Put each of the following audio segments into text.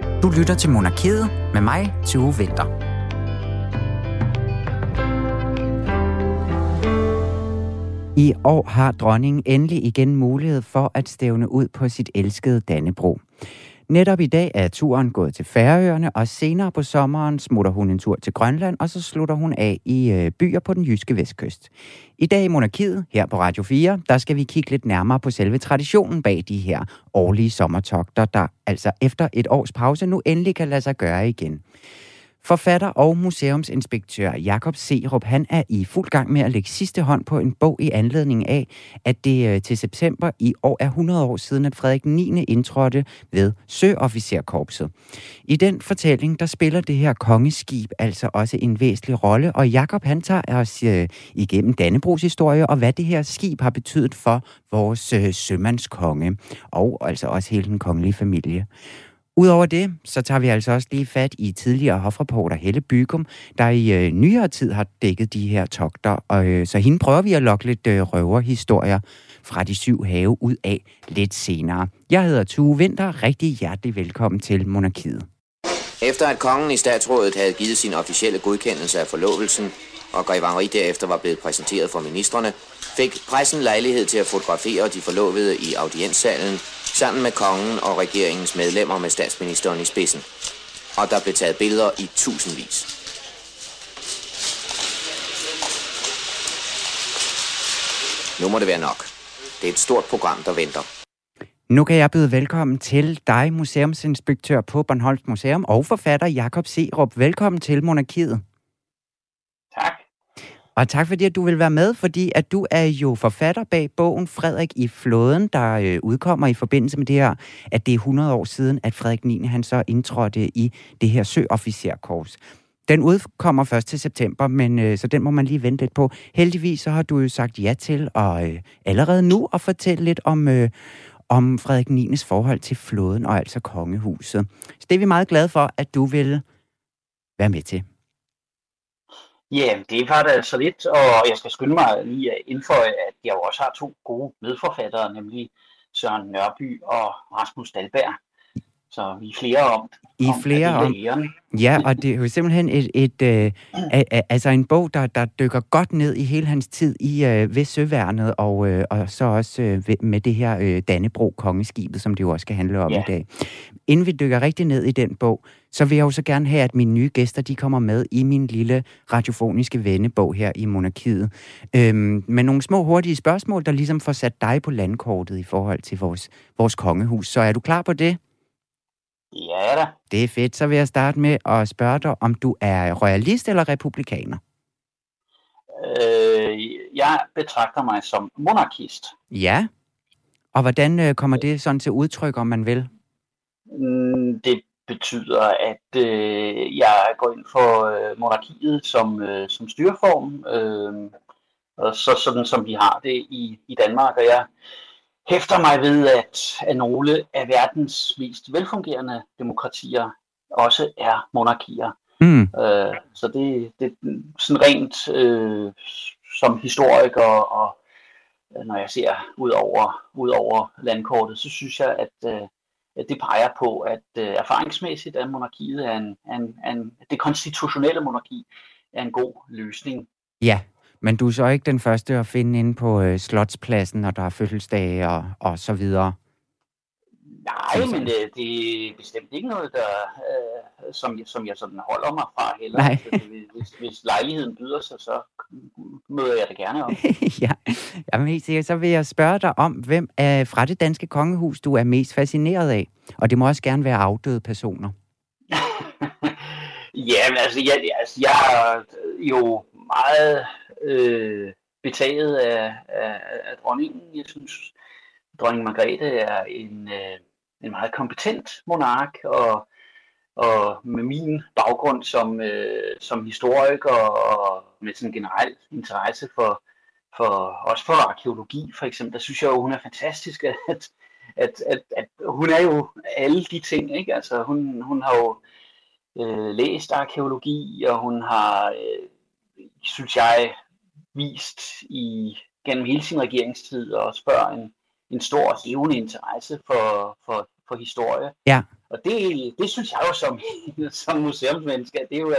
Du lytter til Monarkiet med mig, Tue Vinter. I år har dronningen endelig igen mulighed for at stævne ud på sit elskede Dannebro. Netop i dag er turen gået til Færøerne, og senere på sommeren smutter hun en tur til Grønland, og så slutter hun af i øh, byer på den jyske vestkyst. I dag i Monarkiet, her på Radio 4, der skal vi kigge lidt nærmere på selve traditionen bag de her årlige sommertogter, der altså efter et års pause nu endelig kan lade sig gøre igen. Forfatter og museumsinspektør Jakob Serup, han er i fuld gang med at lægge sidste hånd på en bog i anledning af, at det øh, til september i år er 100 år siden, at Frederik 9. indtrådte ved Søofficerkorpset. I den fortælling, der spiller det her kongeskib altså også en væsentlig rolle, og Jakob han tager os øh, igennem Dannebrogs historie, og hvad det her skib har betydet for vores øh, sømandskonge, og altså også hele den kongelige familie. Udover det, så tager vi altså også lige fat i tidligere hofreporter Helle Bygum, der i øh, nyere tid har dækket de her togter, og øh, så hende prøver vi at lokke lidt øh, røverhistorier fra de syv have ud af lidt senere. Jeg hedder Tue Vinter, rigtig hjertelig velkommen til Monarkiet. Efter at kongen i statsrådet havde givet sin officielle godkendelse af forlovelsen, og Grevangeri derefter var blevet præsenteret for ministerne, fik pressen lejlighed til at fotografere de forlovede i audienssalen sammen med kongen og regeringens medlemmer med statsministeren i spidsen. Og der blev taget billeder i tusindvis. Nu må det være nok. Det er et stort program, der venter. Nu kan jeg byde velkommen til dig, museumsinspektør på Bornholms Museum og forfatter Jakob Serup. Velkommen til Monarkiet. Og tak fordi, at du vil være med, fordi at du er jo forfatter bag bogen Frederik i flåden, der øh, udkommer i forbindelse med det her, at det er 100 år siden, at Frederik 9. han så indtrådte i det her søofficerkorps. Den udkommer først til september, men øh, så den må man lige vente lidt på. Heldigvis så har du jo sagt ja til at øh, allerede nu at fortælle lidt om, øh, om Frederik 9.s forhold til flåden og altså kongehuset. Så det er vi meget glade for, at du vil være med til. Ja, det var da så lidt, og jeg skal skynde mig lige at indføje, at jeg også har to gode medforfattere, nemlig Søren Nørby og Rasmus Dalberg. Så vi er flere om, I om flere om. Ja, og det er jo simpelthen et, et, øh, a, a, altså en bog, der, der dykker godt ned i hele hans tid i øh, ved Søværnet, og, øh, og så også øh, med det her øh, Dannebro kongeskibet, som det jo også skal handle om Ja. i dag. Inden vi dykker rigtig ned i den bog, så vil jeg jo så gerne have, at mine nye gæster, de kommer med i min lille radiofoniske vennebog her i Monarkiet. Øhm, med nogle små hurtige spørgsmål, der ligesom får sat dig på landkortet i forhold til vores, vores kongehus. Så er du klar på det? Ja da. Det er fedt. Så vil jeg starte med at spørge dig, om du er royalist eller republikaner? Øh, jeg betragter mig som monarkist. Ja. Og hvordan øh, kommer det sådan til udtryk, om man vil? Mm, Det betyder, at øh, jeg går ind for øh, monarkiet som, øh, som styreform, øh, og så sådan som vi har det i, i Danmark. Og jeg hæfter mig ved, at, at nogle af verdens mest velfungerende demokratier også er monarkier. Mm. Øh, så det, det er sådan rent øh, som historiker, og øh, når jeg ser ud over, ud over landkortet, så synes jeg, at, øh, at Øh, det peger på, at øh, erfaringsmæssigt er monarkiet er en, en, en, det konstitutionelle monarki er en god løsning. Ja, men du er så ikke den første at finde inde på øh, Slotspladsen, når der er fødselsdage og, og så videre. Nej, men det, det er bestemt ikke noget, der, øh, som, jeg, som jeg sådan holder mig fra heller. Nej. Altså, hvis, hvis lejligheden byder sig, så møder jeg det gerne op. ja, Jamen, helt sikkert. Så vil jeg spørge dig om, hvem er fra det danske kongehus, du er mest fascineret af? Og det må også gerne være afdøde personer. Ja, men altså, jeg, altså, jeg er jo meget øh, betaget af, af, af dronningen. Jeg synes, dronning Margrethe er en, øh, en meget kompetent monark, og, og med min baggrund som, øh, som historiker og med sådan en generel interesse for, for også for arkeologi for eksempel, der synes jeg jo, hun er fantastisk, at, at, at, at hun er jo alle de ting, ikke? Altså, hun, hun har jo øh, læst arkeologi, og hun har, øh, synes jeg, vist i gennem hele sin regeringstid og spørger en, en stor og levende interesse for, for, for historie. Ja. Og det, det synes jeg jo som, som museumsmenneske, det er jo,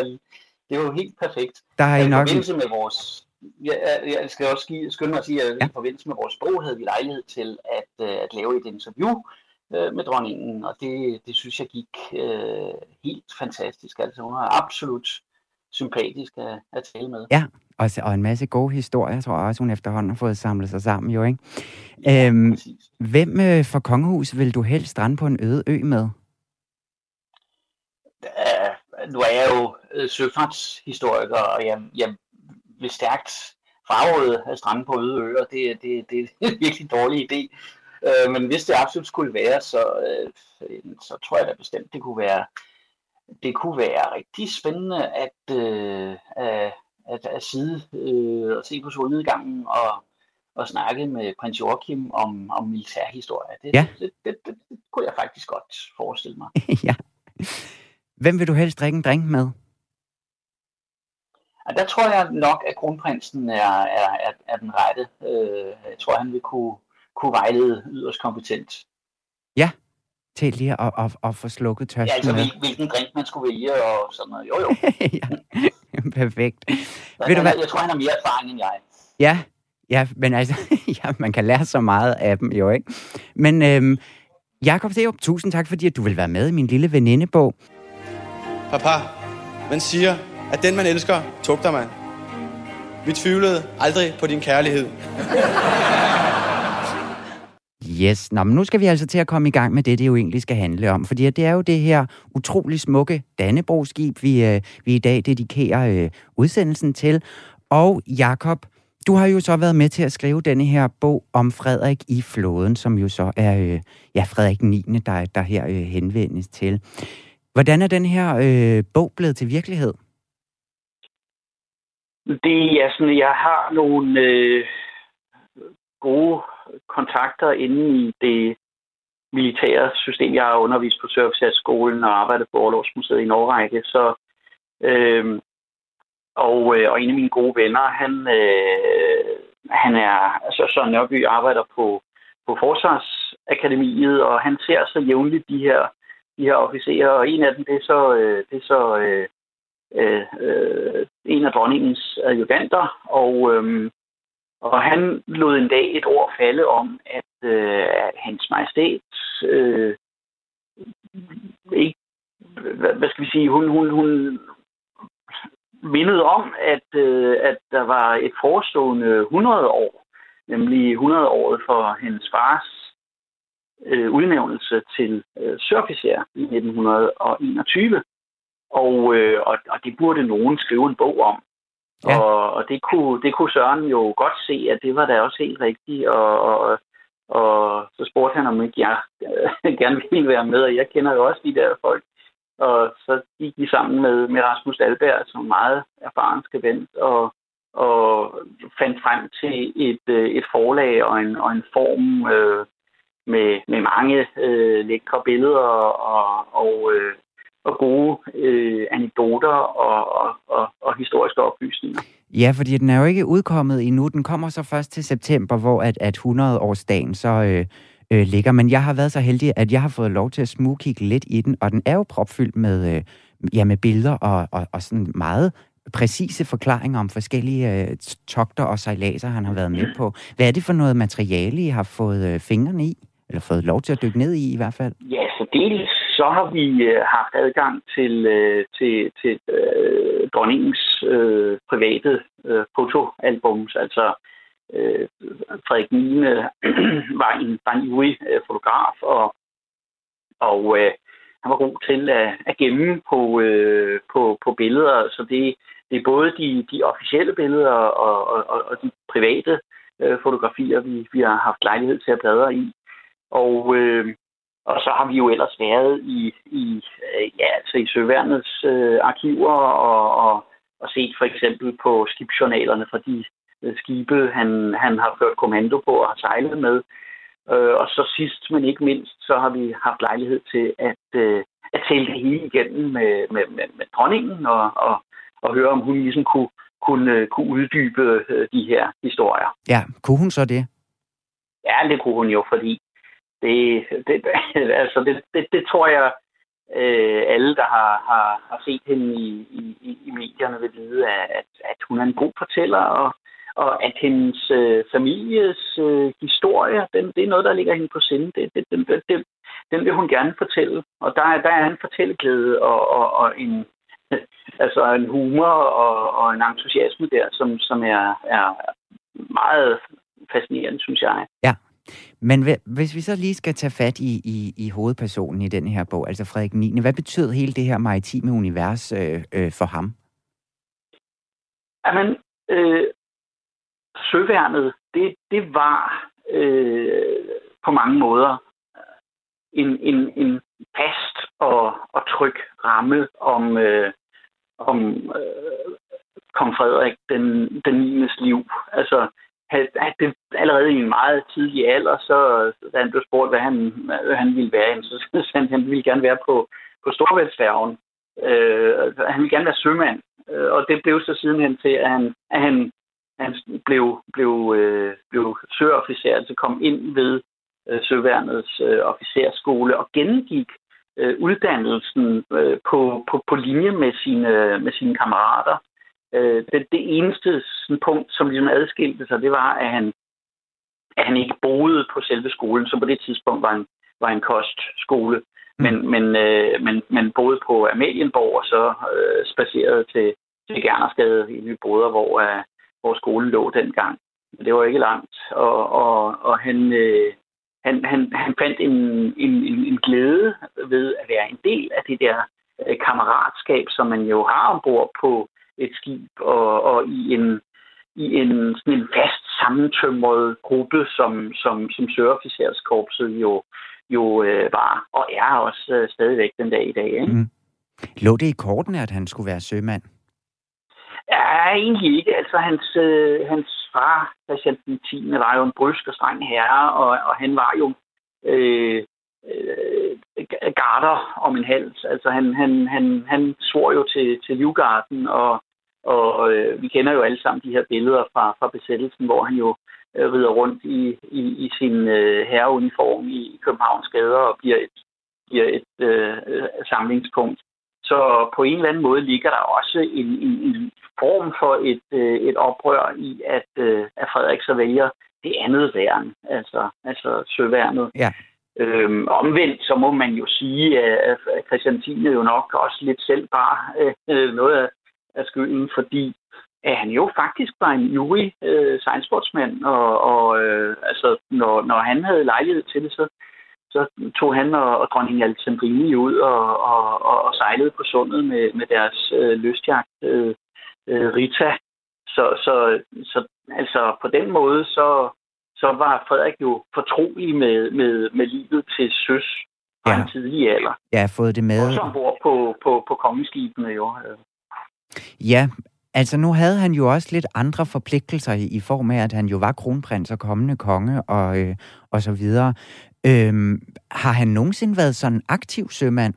det er jo helt perfekt. Der er I I nok... forbindelse med vores... Jeg, jeg skal også give, skynde mig at sige, at Ja. i forbindelse med vores bog havde vi lejlighed til at, øh, at lave et interview øh, med dronningen, og det, det synes jeg gik øh, helt fantastisk. Altså hun er absolut sympatisk at, at tale med. Og, og en masse gode historier, tror jeg også, hun efterhånden har fået samlet sig sammen, jo, ikke? Øhm, Præcis. Hvem øh, fra Kongehus vil du helst strande på en øde ø med? Uh, nu er jeg jo øh, søfartshistoriker, og jeg, jeg vil stærkt fraråde at strande på øde øer. Det, det, det er en virkelig dårlig idé. Uh, men hvis det absolut skulle være, så, uh, så tror jeg da bestemt, det kunne være, det kunne være rigtig spændende at, uh, at, at, at sidde uh, og se på solnedgangen og, og snakke med prins Joachim om, om militærhistorie. Det, Ja. det, det, det, det kunne jeg faktisk godt forestille mig. ja. Hvem vil du helst drikke en drink med? Og der tror jeg nok, at kronprinsen er, er, er, er den rette. Øh, jeg tror, han vil kunne, kunne vejlede yderst kompetent. Til lige at, at, at få slukket tørsten Ja, altså hvil, hvilken drink man skulle vælge og sådan noget. Jo, jo. ja, perfekt. Så Ved du hvad? jeg tror, han har mere erfaring end jeg. Ja, ja, men altså, ja, man kan lære så meget af dem jo, ikke? Men øhm, Jakob Serup, tusind tak, fordi at du vil være med i min lille venindebog. Papa, man siger, at den man elsker, tugter man. Vi tvivlede aldrig på din kærlighed. Yes, Nå, men nu skal vi altså til at komme i gang med det, det jo egentlig skal handle om. Fordi det er jo det her utrolig smukke Dannebroskib, vi, øh, vi i dag dedikerer øh, udsendelsen til. Og Jakob, du har jo så været med til at skrive denne her bog om Frederik i flåden, som jo så er øh, ja, Frederik 9., der, der her øh, henvendes til. Hvordan er den her øh, bog blevet til virkelighed? Det er sådan, jeg har nogle øh, gode kontakter inde i det militære system. Jeg har undervist på Serviceskolen og arbejdet på Orlogsmuseet i Norge, så øh, og, øh, og en af mine gode venner, han, øh, han er, altså Søren Nørby arbejder på, på Forsvarsakademiet, og han ser så jævnligt de her, de her officerer, og en af dem, det er så, øh, det er så øh, øh, øh en af dronningens adjuvanter, og, øh, og han lod en dag et ord falde om, at, øh, hans majestæt øh, ikke, hvad, skal vi sige, hun, hun, hun mindede om, at, øh, at der var et forestående 100 år, nemlig 100 året for hendes fars øh, udnævnelse til øh, sørofficer i 1921. Og, øh, og, og det burde nogen skrive en bog om. Ja. Og, og det, kunne, det kunne Søren jo godt se, at det var da også helt rigtigt. Og, og, og så spurgte han, om ikke jeg øh, gerne ville være med, og jeg kender jo også de der folk. Og så gik de sammen med, med Rasmus Alberg, som er meget erfaren skribent, og, og fandt frem til et, øh, et forlag og en, og en form øh, med, med mange øh, lækre billeder og, og, øh, og gode øh, anekdoter og, og, og, og historiske oplysninger. Ja, fordi den er jo ikke udkommet endnu. Den kommer så først til september, hvor at, at 100-årsdagen så øh, øh, ligger. Men jeg har været så heldig, at jeg har fået lov til at smugkigge lidt i den, og den er jo propfyldt med, øh, ja, med billeder og, og, og sådan meget præcise forklaringer om forskellige øh, togter og sejladser, han har været med på. Hvad er det for noget materiale, I har fået øh, fingrene i? Eller fået lov til at dykke ned i i hvert fald? Ja, så dels så har vi øh, haft adgang til, øh, til, til øh, dronningens øh, private øh, fotoalbums. Altså øh, Frederik 9. var en, var en ivrig øh, fotograf, og, og øh, han var god til at, at gemme på, øh, på, på billeder. Så det, det er både de, de officielle billeder og, og, og, og de private øh, fotografier, vi, vi har haft lejlighed til at bladre i. Og, øh, og så har vi jo ellers været i, i, øh, ja, altså i Søværnets øh, arkiver og, og, og set for eksempel på skibsjournalerne fra de øh, skibe, han, han har ført kommando på og har sejlet med. Øh, og så sidst, men ikke mindst, så har vi haft lejlighed til at, øh, at tælle det hele igennem med, med, med, med dronningen og, og, og høre, om hun ligesom kunne, kunne, kunne uddybe øh, de her historier. Ja, kunne hun så det? Ja, det kunne hun jo, fordi det, det, altså det, det, det tror jeg, øh, alle, der har, har, har set hende i, i, i medierne, vil vide, at, at hun er en god fortæller, og, og at hendes øh, families øh, historie, den, det er noget, der ligger hende på sinde. Det, det, den, det, den vil hun gerne fortælle. Og der, der er en fortælleglæde og, og, og en, altså en humor og, og en entusiasme der, som, som er, er meget fascinerende, synes jeg. Ja. Men hvis vi så lige skal tage fat i, i, i hovedpersonen i den her bog, altså Frederik 9., hvad betød hele det her maritime univers øh, øh, for ham? Jamen, øh, søværnet, det, det var øh, på mange måder en, en, en fast og, og tryg ramme om, øh, om øh, kong Frederik den, den 9. liv. Altså, at det allerede i en meget tidlig alder, så da han blev spurgt, hvad han, hvad han ville være, så sagde han, at han ville gerne være på, på Storvældsfærgen. Øh, han ville gerne være sømand. Øh, og det blev så sidenhen til, at han, at han, han blev, blev, øh, blev søofficer, altså kom ind ved øh, Søværnets øh, officerskole og gennemgik øh, uddannelsen øh, på, på, på linje med sine, med sine kammerater. Øh, det, det eneste sådan, punkt, som ligesom adskilte sig, det var, at han, at han ikke boede på selve skolen, som på det tidspunkt var en, var en kostskole, mm. men, men, øh, men, men boede på Amalienborg og så øh, spacerede til, til Gernersgade i Nyboder, hvor, øh, hvor skolen lå dengang. Men det var ikke langt, og, og, og han, øh, han, han, han fandt en, en, en, en glæde ved at være en del af det der øh, kammeratskab, som man jo har ombord på et skib, og, og i en, i en, sådan en fast sammentømret gruppe, som, som, som søofficerskorpset jo, jo øh, var, og er også øh, stadigvæk den dag i dag. Ikke? Mm. Lå det i kortene, at han skulle være sømand? Ja, egentlig ikke. Altså, hans, øh, hans far, Christian 10. var jo en brysk og streng herre, og, og han var jo øh, Øh, øh, garter om en hals. Altså, han, han, han, han svor jo til, til livgarden, og, og øh, vi kender jo alle sammen de her billeder fra, fra besættelsen, hvor han jo øh, rider rundt i, i, i sin øh, herreuniform i Københavns gader og bliver et, bliver et øh, samlingspunkt. Så på en eller anden måde ligger der også en, en, en form for et, øh, et oprør i, at, øh, at Frederik så vælger det andet værn, altså, altså søværnet. Ja. Øhm, omvendt, så må man jo sige, at Christiantine jo nok også lidt selv bare øh, øh, noget af, af skylden, fordi at han jo faktisk var en ivrig øh, sejlsportsmand, og, og øh, altså, når, når han havde lejlighed til det, så, så tog han og, og dronning Alexandrine ud og, og, og, og sejlede på sundet med, med deres øh, lystjagt øh, øh, Rita. Så, så, så altså på den måde, så, så var Frederik jo fortrolig med, med, med livet til søs fra ja. en tidlig alder. Har fået det med. Også ombord på, på, på kongeskibene jo. Ja, altså nu havde han jo også lidt andre forpligtelser i, i form af, at han jo var kronprins og kommende konge og, øh, og så videre. Øhm, har han nogensinde været sådan en aktiv sømand?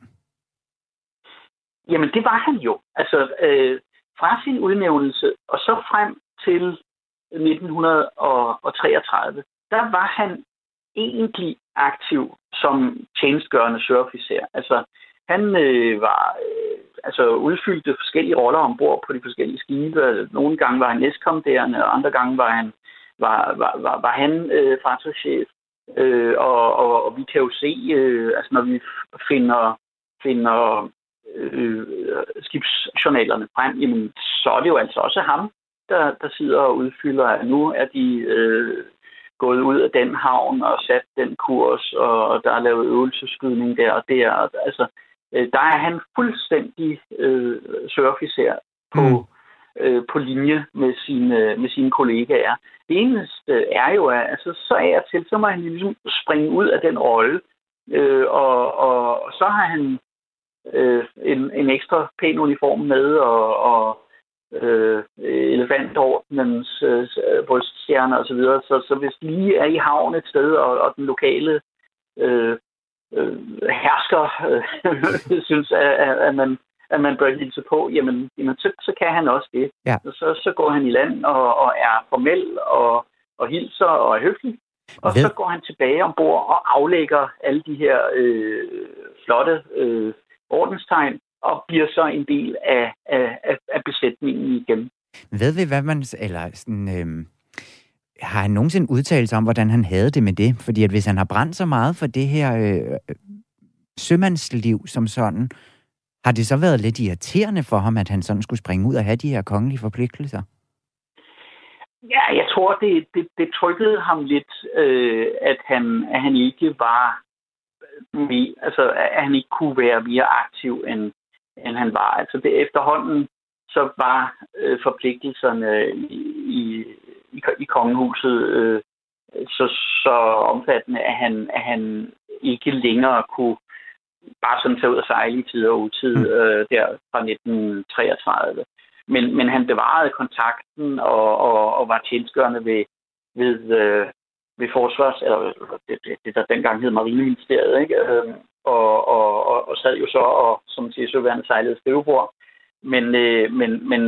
Jamen, det var han jo. Altså, øh, fra sin udnævnelse og så frem til 1933, der var han egentlig aktiv som tjenestgørende søofficer. Altså, han øh, var øh, altså udfyldte forskellige roller ombord på de forskellige skibe. Nogle gange var han næstkommanderende, og andre gange var han var, var, var, var han øh, fartøjschef. Øh, og, og, og vi kan jo se, øh, altså når vi finder, finder øh, skibsjournalerne frem, jamen, så er det jo altså også ham, der, der sidder og udfylder, at nu er de øh, gået ud af den havn og sat den kurs, og der er lavet øvelseskydning der og der. Altså, øh, der er han fuldstændig øh, surofficer på, mm. øh, på linje med sine, med sine kollegaer. Det eneste er jo, at altså, så er til, så må han ligesom springe ud af den rolle, øh, og, og, og så har han øh, en, en ekstra pæn uniform med, og, og øh, elefantordnens øh, bryststjerner osv. Så, så, så hvis lige er i havn et sted, og, og den lokale øh, øh, hersker øh, synes, at, at, man, at man bør hilse på, jamen, jamen så, så kan han også det. Ja. Så, så går han i land og, og er formel og, og hilser og er høflig. Og Ved... så går han tilbage ombord og aflægger alle de her øh, flotte øh, ordenstegn og bliver så en del af, af, af, af besætningen igen. Ved vi, hvad man... Eller sådan, øh, har han nogensinde udtalt sig om, hvordan han havde det med det? Fordi at hvis han har brændt så meget for det her øh, sømandsliv som sådan, har det så været lidt irriterende for ham, at han sådan skulle springe ud og have de her kongelige forpligtelser? Ja, jeg tror, det, det, det trykkede ham lidt, øh, at, han, at han ikke var mere, altså, at han ikke kunne være mere aktiv, end, end han var. Altså det efterhånden, så var øh, forpligtelserne i, i, i, kongehuset øh, så, så omfattende, at han, at han ikke længere kunne bare sådan tage ud og sejle i tid og utid mm. øh, der fra 1933. Men, men han bevarede kontakten og, og, og var tilskørende ved, ved, øh, ved forsvars, eller det, det, det der dengang hed Marineministeriet, ikke? Øh, og, og, og, og sad jo så og, som siger, søværende sejlede skrivebord. Men, øh, men, men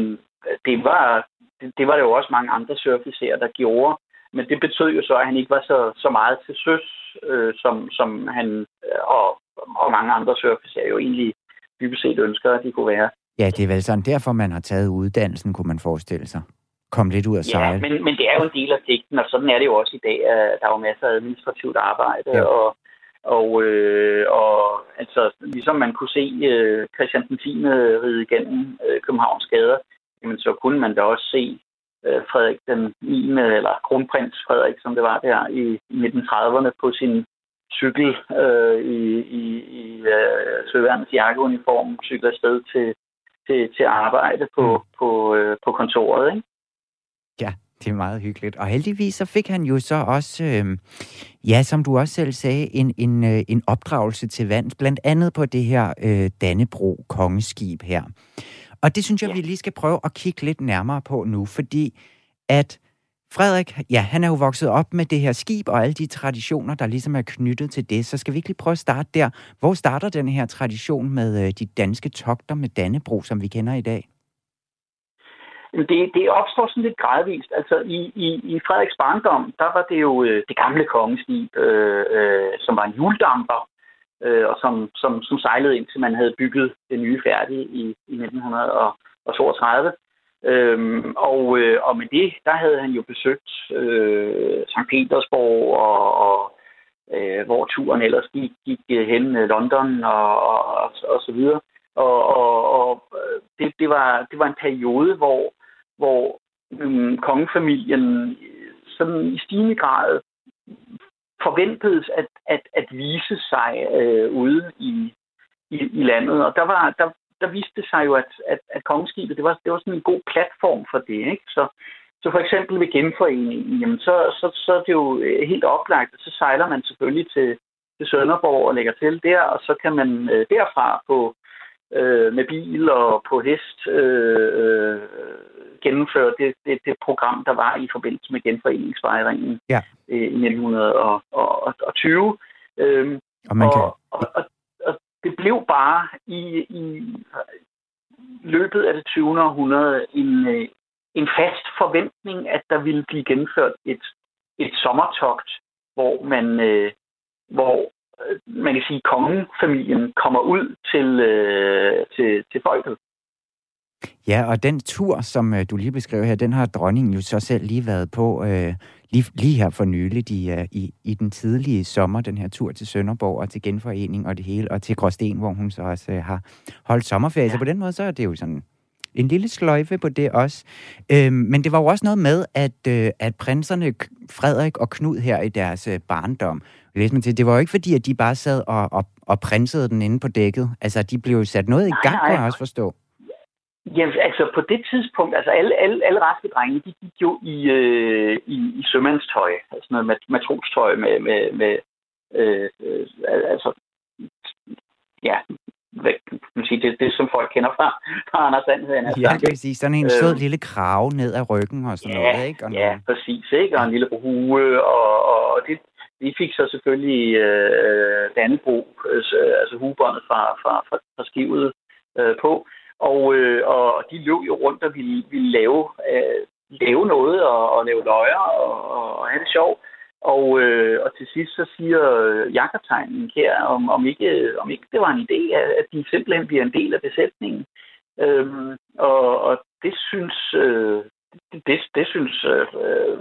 det var, det, det var det jo også mange andre surfisere, der gjorde. Men det betød jo så, at han ikke var så, så meget til søs, øh, som, som han og, og mange andre surfisere jo egentlig dybest set ønsker, at de kunne være. Ja, det er vel sådan derfor, man har taget uddannelsen, kunne man forestille sig. Kom lidt ud af sejle. Ja, men, men det er jo en del af digten, og sådan er det jo også i dag. Der er jo masser af administrativt arbejde, ja. og, og, øh, og altså, ligesom man kunne se øh, Christian den 10. ride igennem øh, Københavns gader, jamen, så kunne man da også se øh, Frederik den 9. eller kronprins Frederik, som det var der i, i 1930'erne på sin cykel øh, i, i, i øh, søværnets jakkeuniform, cykler afsted til, til, til arbejde på, mm. på, øh, på kontoret. Ikke? Ja, det er meget hyggeligt. Og heldigvis så fik han jo så også, øh, ja, som du også selv sagde, en, en, øh, en opdragelse til vand, blandt andet på det her øh, Dannebro kongeskib her. Og det synes jeg, ja. vi lige skal prøve at kigge lidt nærmere på nu, fordi at Frederik, ja, han er jo vokset op med det her skib og alle de traditioner, der ligesom er knyttet til det. Så skal vi ikke lige prøve at starte der. Hvor starter den her tradition med øh, de danske togter med Dannebro, som vi kender i dag? Det, det opstår sådan lidt gradvist. Altså i, i, i Frederiks barndom, der var det jo øh, det gamle kongeskib, øh, øh, som var en juldamper, øh, og som, som, som sejlede indtil man havde bygget det nye færdige i, i 1932. Øhm, og, øh, og med det, der havde han jo besøgt øh, St. Petersborg, og, og øh, hvor turen ellers gik, gik øh, hen øh, London og, og, og, og så videre. Og, og, og øh, det, det, var, det var en periode, hvor, hvor øhm, kongefamilien sådan i stigende grad forventedes at, at, at vise sig øh, ude i, i, i landet. Og der var, der, der viste det sig jo, at, at, at kongeskibet, det var, det var sådan en god platform for det. Ikke? Så, så for eksempel ved genforeningen, jamen så, så, så er det jo øh, helt oplagt, at så sejler man selvfølgelig til, til Sønderborg og lægger til der, og så kan man øh, derfra på øh, med bil og på hest øh, øh, gennemføre det, det, det program, der var i forbindelse med genforeningsfejringen ja. øh, i 1920. Øh, og, man kan... og, og, og, og det blev bare i, i løbet af det 20. århundrede en, øh, en fast forventning, at der ville blive gennemført et, et sommertogt, hvor man, øh, hvor man kan sige, kongefamilien kommer ud til, øh, til, til folket. Ja, og den tur, som øh, du lige beskrev her, den har dronningen jo så selv lige været på øh, lige, lige her for nylig i, uh, i, i den tidlige sommer, den her tur til Sønderborg og til genforening og det hele, og til Gråsten, hvor hun så også uh, har holdt sommerferie. Ja. Så på den måde, så er det jo sådan en lille sløjfe på det også. Øhm, men det var jo også noget med, at, øh, at prinserne Frederik og Knud her i deres øh, barndom, til, det var jo ikke fordi, at de bare sad og, og, og prinsede den inde på dækket. Altså, de blev jo sat noget i gang, kan jeg også forstå. Ja, altså på det tidspunkt, altså alle, alle, alle raske drenge, de gik jo i, øh, i, i sømandstøj, altså noget matrostøj med, med, med øh, øh, altså, ja, hvad kan man sige, det, det, som folk kender fra, fra Anders Sandheden. Altså, ja, præcis. Sådan en sød øh, lille krave ned ad ryggen og sådan ja, noget, ikke? Og ja, noget. præcis, ikke? Og en lille hue, og, og det, vi fik så selvfølgelig øh, Dannebro, øh, altså huebåndet fra, fra, fra, fra skivet øh, på. Og, øh, og de løb jo rundt og ville, ville lave, øh, lave noget og, og lave løjer og, og have det sjovt. Og, øh, og til sidst så siger øh, her, om, om, ikke, om ikke det var en idé, at de simpelthen bliver en del af besætningen. Øhm, og, og det synes, øh, det, det, synes øh, øh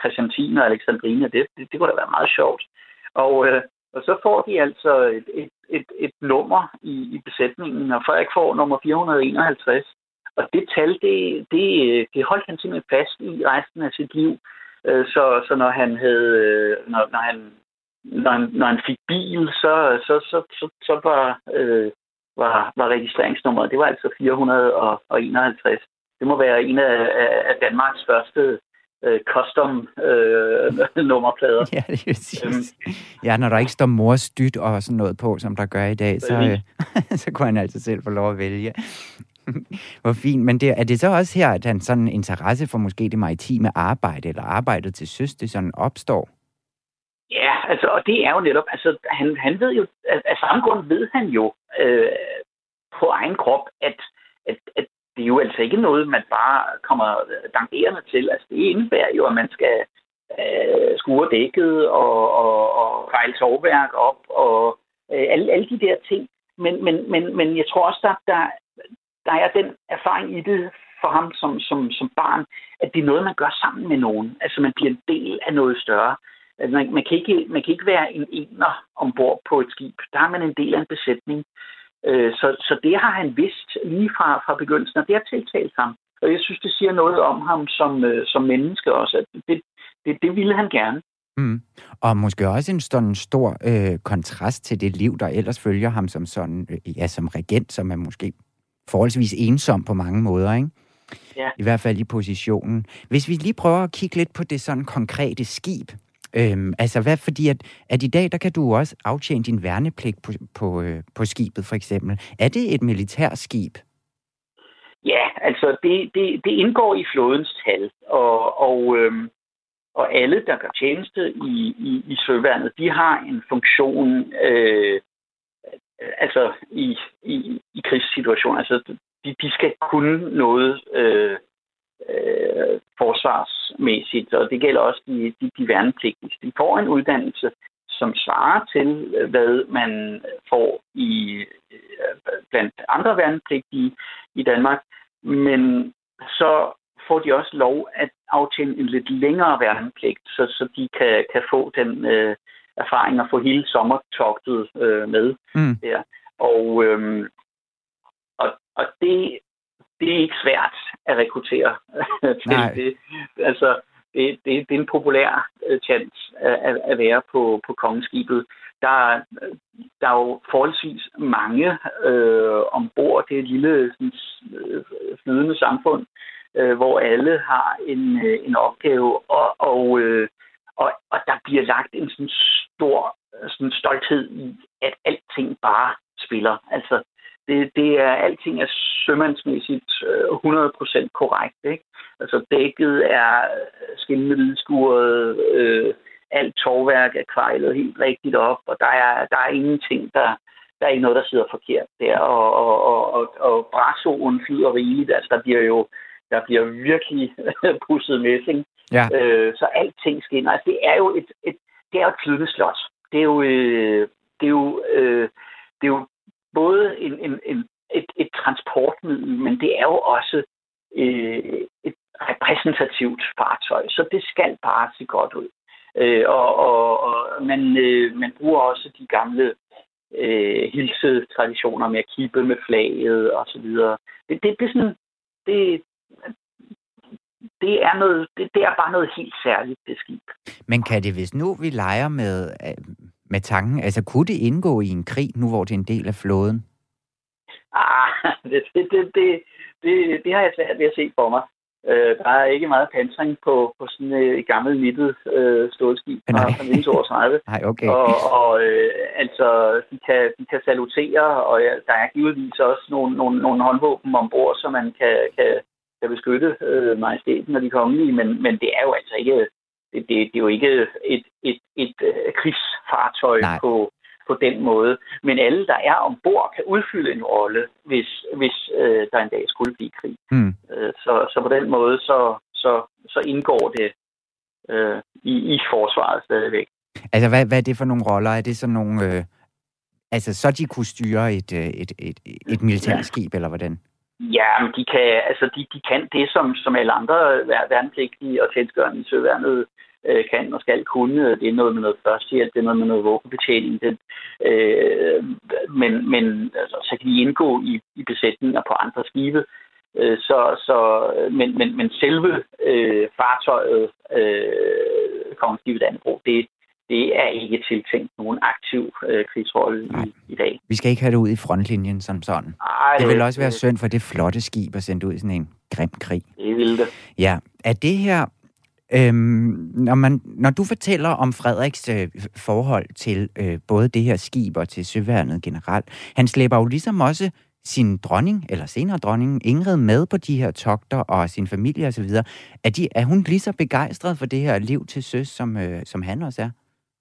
Christiantine og Alexandrine, det, det, det kunne da være meget sjovt. Og, øh, og så får de altså et, et, et, et nummer i, i besætningen, og Frederik får nummer 451. Og det tal, det, det, det holdt han simpelthen fast i resten af sit liv. Øh, så, så når han havde, øh, når, når han når han, når han fik bil, så, så, så, så, så var, øh, var, var registreringsnummeret, det var altså 451. Det må være en af, af Danmarks første øh, custom øh, nummerplader. Ja, det er øhm, Ja, når der ikke står mors dyt og sådan noget på, som der gør i dag, så, øh, så kunne han altså selv få lov at vælge. Hvor fint. Men det, er det så også her, at han sådan interesse for måske det maritime arbejde, eller arbejdet til søs, det sådan opstår? Ja, altså, og det er jo netop, altså, han, han ved jo, af, af samme grund ved han jo øh, på egen krop, at, at, at det er jo altså ikke noget, man bare kommer øh, dangerende til. Altså, det indebærer jo, at man skal øh, skure dækket og, og, og fejle sovværk op og øh, alle, alle de der ting. Men, men, men, men jeg tror også, at der, der er den erfaring i det for ham som, som, som barn, at det er noget, man gør sammen med nogen. Altså, man bliver en del af noget større. Altså, man, man, kan ikke, man kan ikke være en ener ombord på et skib. Der er man en del af en besætning. Øh, så, så det har han vidst lige fra, fra begyndelsen, og det har tiltalt ham. Og jeg synes, det siger noget om ham som, øh, som menneske også, at det, det, det ville han gerne. Mm. Og måske også en sådan stor øh, kontrast til det liv, der ellers følger ham som sådan, øh, ja, som regent, som er måske forholdsvis ensom på mange måder, ikke? Ja. I hvert fald i positionen. Hvis vi lige prøver at kigge lidt på det sådan konkrete skib, Øhm, altså hvad, fordi at, at i dag, der kan du også aftjene din værnepligt på, på, øh, på skibet, for eksempel. Er det et militærskib? Ja, altså det, det, det indgår i flådens tal, og, og, øhm, og alle, der gør tjeneste i, i, i søværnet, de har en funktion, øh, altså i, i, i krigssituationer. Altså de, de skal kunne noget øh, øh, forsvarsmæssigt, og det gælder også de, de, de værnepligtige. De får en uddannelse, som svarer til, hvad man får i øh, blandt andre værnepligtige i Danmark, men så får de også lov at aftjene en lidt længere værnepligt, så, så de kan, kan få den øh, erfaring at få hele sommertogtet øh, med. Mm. Ja. Og, øh, og, og det det er ikke svært at rekruttere til Nej. det. Altså, det, det, det er en populær uh, chance at, at være på, på kongeskibet. Der, der er jo forholdsvis mange øh, ombord. Det er et lille sådan, øh, flydende samfund, øh, hvor alle har en, øh, en opgave, og, og, øh, og, og der bliver lagt en sådan stor sådan stolthed i, at alting bare spiller. Altså, det, det er alting er sømandsmæssigt 100% øh, korrekt. Ikke? Altså dækket er skinnende hvidskuret, øh, alt tovværk er kvejlet helt rigtigt op, og der er, der er ingenting, der, der er ikke noget, der sidder forkert der, og, og, og, og, og brasoen flyder rigeligt, altså der bliver jo der bliver virkelig pusset messing, ja. øh, så alting skinner. Altså det er jo et, et det er jo et flydende slot. Det er jo, øh, det er jo, øh, det er jo både en, en, en, et, et transportmiddel, men det er jo også øh, et repræsentativt fartøj, så det skal bare se godt ud. Øh, og og, og man, øh, man bruger også de gamle øh, hilsetraditioner med at kippe med flaget og så videre. Det, det, det er sådan, det, det er, noget, det, det er bare noget helt særligt, det skib. Men kan det, hvis nu vi leger med, øh, med tanken? Altså, kunne det indgå i en krig, nu hvor det er en del af flåden? Ah, det, det, det, det, det, det har jeg svært ved at se for mig. Øh, der er ikke meget pansring på, på sådan et øh, gammelt nittet øh, stålskib fra 1932. Nej, okay. Og, og øh, altså, de kan, de kan salutere, og ja, der er givetvis også nogle, nogle, nogle håndvåben ombord, så man kan, kan, kan beskytte øh, majestæten og de kongelige, men, men det er jo altså ikke det, det, er jo ikke et, et, et, et uh, krigsfartøj på, på den måde. Men alle, der er ombord, kan udfylde en rolle, hvis, hvis uh, der en dag skulle blive krig. Mm. Uh, så, så på den måde, så, så, så indgår det øh, i, i forsvaret stadigvæk. Altså, hvad, hvad er det for nogle roller? Er det sådan nogle... Øh, altså, så de kunne styre et, øh, et, et, et militærskib, eller hvordan? Ja, men de kan, altså de, de kan det, som, som alle andre værnepligtige og tjenestgørende i søværnet øh, kan og skal kunne. Det er noget med noget førstehjælp, det er noget med noget våbenbetjening. Det, øh, men men altså, så kan de indgå i, i besætninger på andre skibe. Øh, så, så, men, men, men selve øh, fartøjet, øh, Kongeskibet Dannebro, det, det er ikke tiltænkt nogen aktiv øh, krigsrolle i, i dag. Vi skal ikke have det ud i frontlinjen som sådan. Ej, det vil også være synd for det flotte skib at sende ud i sådan en grim krig. Det vil det. Ja. Er det her Øhm, når, man, når du fortæller om Frederiks øh, forhold til øh, både det her skib og til søværnet generelt, han slæber jo ligesom også sin dronning, eller senere dronning, Ingrid, med på de her togter og sin familie osv. Er, de, er hun lige så begejstret for det her liv til søs, som, øh, som han også er?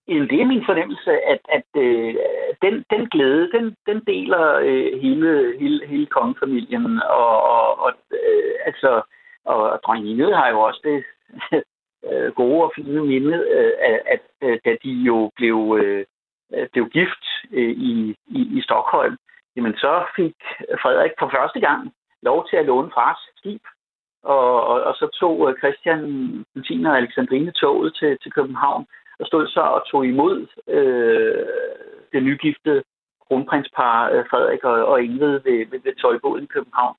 Det er min fornemmelse, at, at øh, den, den glæde, den, den deler øh, hele, hele, hele kongefamilien. Og, og, og øh, altså, og dronning Ingrid har jo også det øh, gode og fine minde, øh, at, at øh, da de jo blev, øh, blev gift øh, i, i, i Stockholm, jamen så fik Frederik for første gang lov til at låne fars skib. Og, og, og så tog øh, Christian 10. og Alexandrine toget til, til København og stod så og tog imod øh, det nygifte kronprinspar øh, Frederik og, og Ingrid ved, ved, ved tøjbåden i København.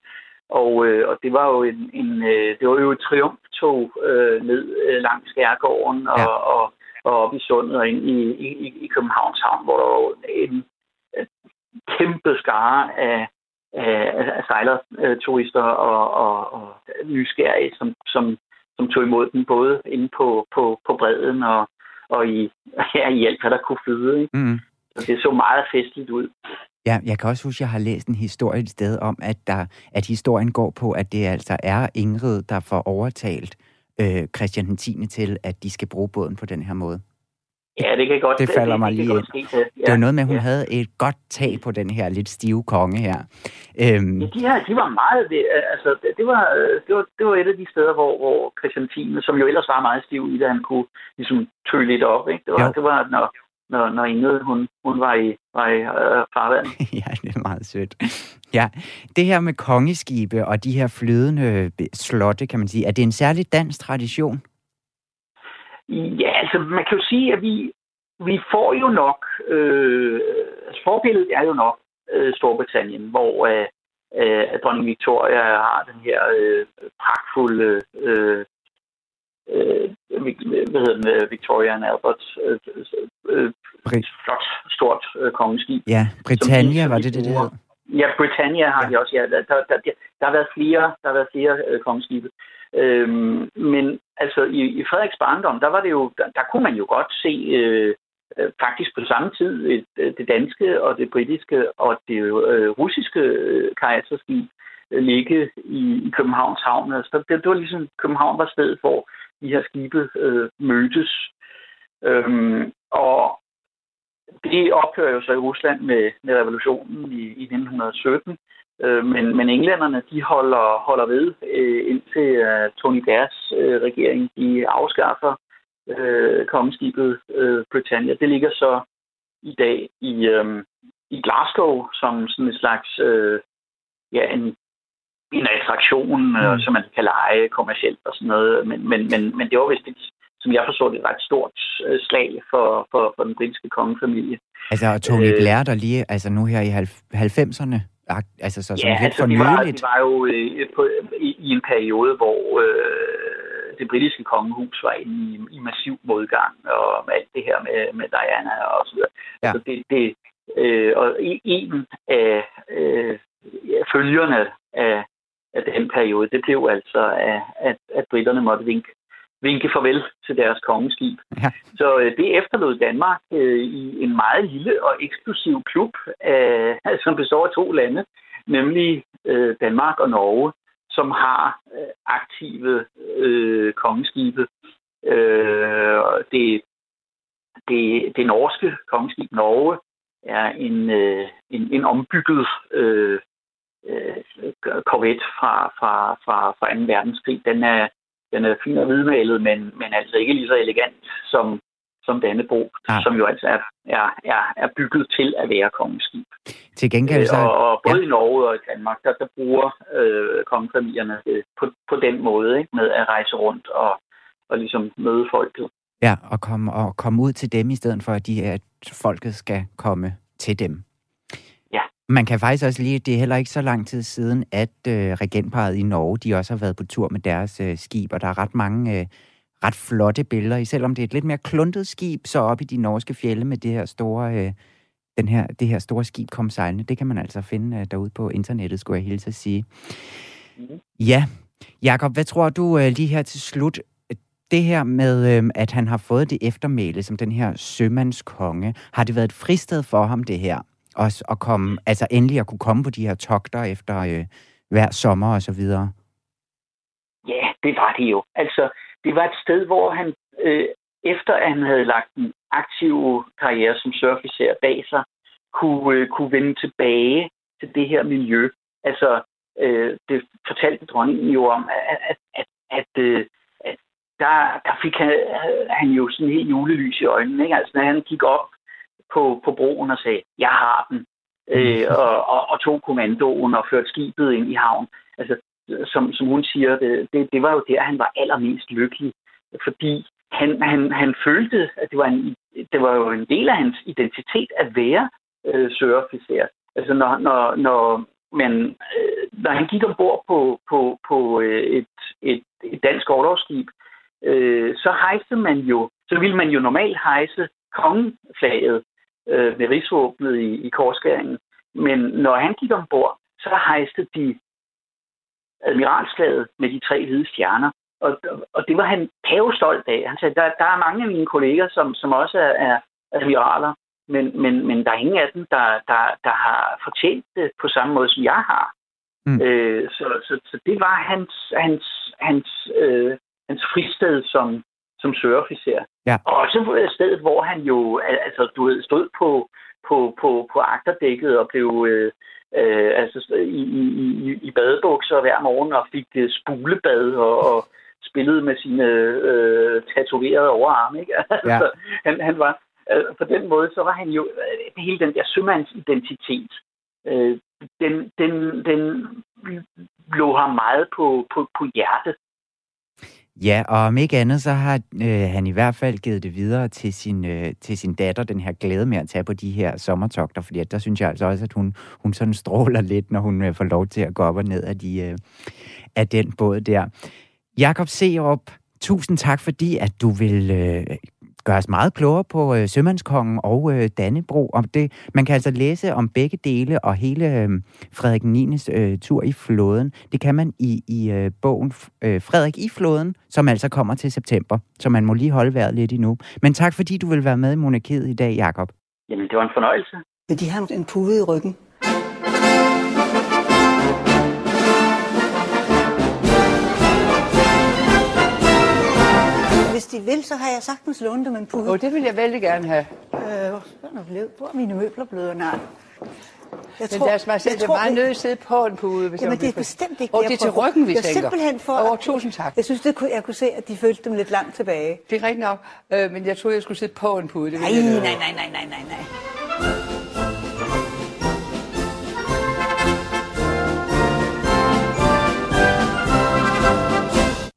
Og, øh, og det var jo en, en øh, det var jo et triumftog øh, ned øh, langs Skærgården og, ja. og, og op i sundet og ind i, i, i Københavns Havn, hvor der var en, en kæmpe skare af, af, af sejlerturister og, og, og nysgerrige, som, som, som tog imod den både inde på, på, på bredden og, og i, ja, i alt, hvad der kunne flyde. Ikke? Mm. Så det så meget festligt ud. Ja, jeg kan også huske, at jeg har læst en historie et sted om, at, der, at historien går på, at det altså er Ingrid, der får overtalt øh, Christian 10. til, at de skal bruge båden på den her måde. Ja, det kan godt Det falder det, mig lige ind. Det, ja. det var noget med, at hun ja. havde et godt tag på den her lidt stive konge her. Øhm. Ja, de her, de var meget... Det, altså, det, var, det, var, det var et af de steder, hvor, hvor Christian 10., som jo ellers var meget stiv i det, han kunne ligesom tøge lidt op. Ikke? Det, var, jo. det var, når, når, når Ingrid, hun, hun var i, var i øh, farvand. ja, det er meget sødt. Ja, det her med kongeskibe og de her flydende slotte, kan man sige, er det en særlig dansk tradition? Ja, altså man kan jo sige, at vi, vi får jo nok, øh, altså forbilledet er jo nok øh, Storbritannien, hvor øh, øh, dronning Victoria har den her øh, pragtfulde øh, øh, hvad hedder den, øh, Victoria and Albert, øh, øh, flot, stort øh, kongeskib. Ja, Britannia var det det, det hed? Ja, Britannia har ja. de også, ja. Der, der, der, der har været flere, der har været flere øh, kongeskibe. Øhm, men altså i, i Frederiks barndom, der var det jo, der, der kunne man jo godt se øh, øh faktisk på samme tid et, øh, det danske og det britiske og det øh, russiske øh, kajakterskib øh, ligge i, i Københavns havn. Altså, det, det var ligesom, København var stedet, hvor de her skibe øh, mødtes. Øhm, og det ophører jo så i Rusland med, med revolutionen i, i 1917. Øh, men, men englænderne, de holder, holder ved, øh, indtil uh, Tony Blairs øh, regering, de afskaffer øh, kongeskibet øh, Britannia. Det ligger så i dag i, øh, i Glasgow som sådan en slags øh, ja, en, en attraktion, mm. som man kan lege kommercielt og sådan noget. Men, men, men, men det var vist et, som jeg forstår det, et ret stort slag for, for, for den britiske kongefamilie. Altså Tony Blair, der lige, altså nu her i 90'erne, Altså så som ja, helt altså, vi var, vi var jo øh, på, i, i en periode, hvor øh, det britiske kongehus var inde i, i massiv modgang, og med alt det her med, med Diana og så videre. Ja. Altså det, det, øh, og en af øh, følgerne af, af den periode, det blev altså, at, at, at britterne måtte vinke vinke farvel til deres kongeskib. Ja. Så øh, det efterlod Danmark øh, i en meget lille og eksklusiv klub, øh, som består af to lande, nemlig øh, Danmark og Norge, som har øh, aktive øh, kongeskibe. Øh, det, det, det norske kongeskib Norge er en, øh, en, en ombygget øh, øh, korvet fra, fra, fra, fra 2. verdenskrig. Den er den er fin og hvidmalet, men, men altså ikke lige så elegant som, som Dannebro, ah. som jo altså er, er, er, er bygget til at være kongeskib. Til gengæld så... Og, og både ja. i Norge og i Danmark, der, der bruger øh, kongefamilierne det på, på den måde, ikke? med at rejse rundt og, og ligesom møde folket. Ja, og komme, og komme ud til dem i stedet for, at, de, at folket skal komme til dem. Man kan faktisk også lige, det er heller ikke så lang tid siden, at øh, regentparet i Norge, de også har været på tur med deres øh, skib, og der er ret mange øh, ret flotte billeder, selvom det er et lidt mere kluntet skib, så op i de norske fjelle med det her store, øh, den her, det her store skib kom sejlende. Det kan man altså finde øh, derude på internettet, skulle jeg hilse at sige. Mm. Ja, Jakob, hvad tror du øh, lige her til slut, det her med, øh, at han har fået det eftermæle som den her sømandskonge, har det været et fristed for ham, det her? Også at komme, altså endelig at kunne komme på de her togter efter øh, hver sommer og så videre? Ja, det var det jo. Altså, det var et sted, hvor han, øh, efter at han havde lagt en aktiv karriere som surfisær bag sig, kunne, øh, kunne vende tilbage til det her miljø. Altså, øh, det fortalte dronningen jo om, at, at, at, at, øh, at der, der fik han, øh, han jo sådan helt julelys i øjnene. Ikke? Altså, når han gik op på, på broen og sagde, jeg har den, øh, og, og, og tog kommandoen og førte skibet ind i havn. Altså, som, som hun siger, det, det, det var jo der, han var allermest lykkelig, fordi han, han, han følte, at det var, en, det var jo en del af hans identitet at være øh, søofficer. Altså når, når, når, man, øh, når han gik ombord på, på, på øh, et, et, et dansk overlovsskib, øh, så hejste man jo, så ville man jo normalt hejse kongeflaget øh, med rigsvåbnet i, i korskæringen. Men når han gik ombord, så hejste de admiralslaget med de tre hvide stjerner. Og, og det var han pavestolt af. Han sagde, der, der er mange af mine kolleger, som, som også er, er admiraler, men, men, men der er ingen af dem, der, der, der har fortjent det på samme måde, som jeg har. Mm. Øh, så, så, så det var hans, hans, hans, øh, hans fristed som, som søofficer. Ja. Og også stedet, hvor han jo altså, du ved, stod på, på, på, på agterdækket og blev, øh, øh, altså i, i, i badebukser hver morgen og fik øh, spulebad og, og spillede med sine øh, tatoverede overarme. Ikke? Altså, ja. han, han var, øh, på den måde, så var han jo øh, hele den der sømandsidentitet. Øh, den, den, den lå ham meget på, på, på hjertet. Ja, og om ikke andet, så har øh, han i hvert fald givet det videre til sin, øh, til sin datter, den her glæde med at tage på de her sommertogter, fordi at der synes jeg altså også, at hun, hun sådan stråler lidt, når hun øh, får lov til at gå op og ned af, de, øh, af den båd der. Jakob Seerup, tusind tak, fordi at du vil øh, gøre os meget klogere på øh, Sømandskongen og øh, Dannebro. Om det, man kan altså læse om begge dele og hele øh, Frederik 9. Øh, tur i flåden. Det kan man i, i øh, bogen øh, Frederik i flåden, som altså kommer til september. Så man må lige holde vejret lidt endnu. Men tak fordi du vil være med i Monarkiet i dag, Jakob. Jamen, det var en fornøjelse. Men de har en pude i ryggen. Hvis de vil, så har jeg sagtens lånt dem en pude. Oh, det vil jeg vældig gerne have. Øh, hvor er mine møbler blevet? Nej. Jeg tror, Men deres majestæt, det er meget nødt at sidde på en pude. Hvis Jamen, det er bestemt ikke Og det er til ryggen, vi tænker. simpelthen for... Åh, oh, tusind tak. Jeg synes, det kunne, jeg kunne se, at de følte dem lidt langt tilbage. Det er rigtigt nok. Øh, men jeg troede, jeg skulle sidde på en pude. Det nej, nej, nej, nej, nej, nej, nej.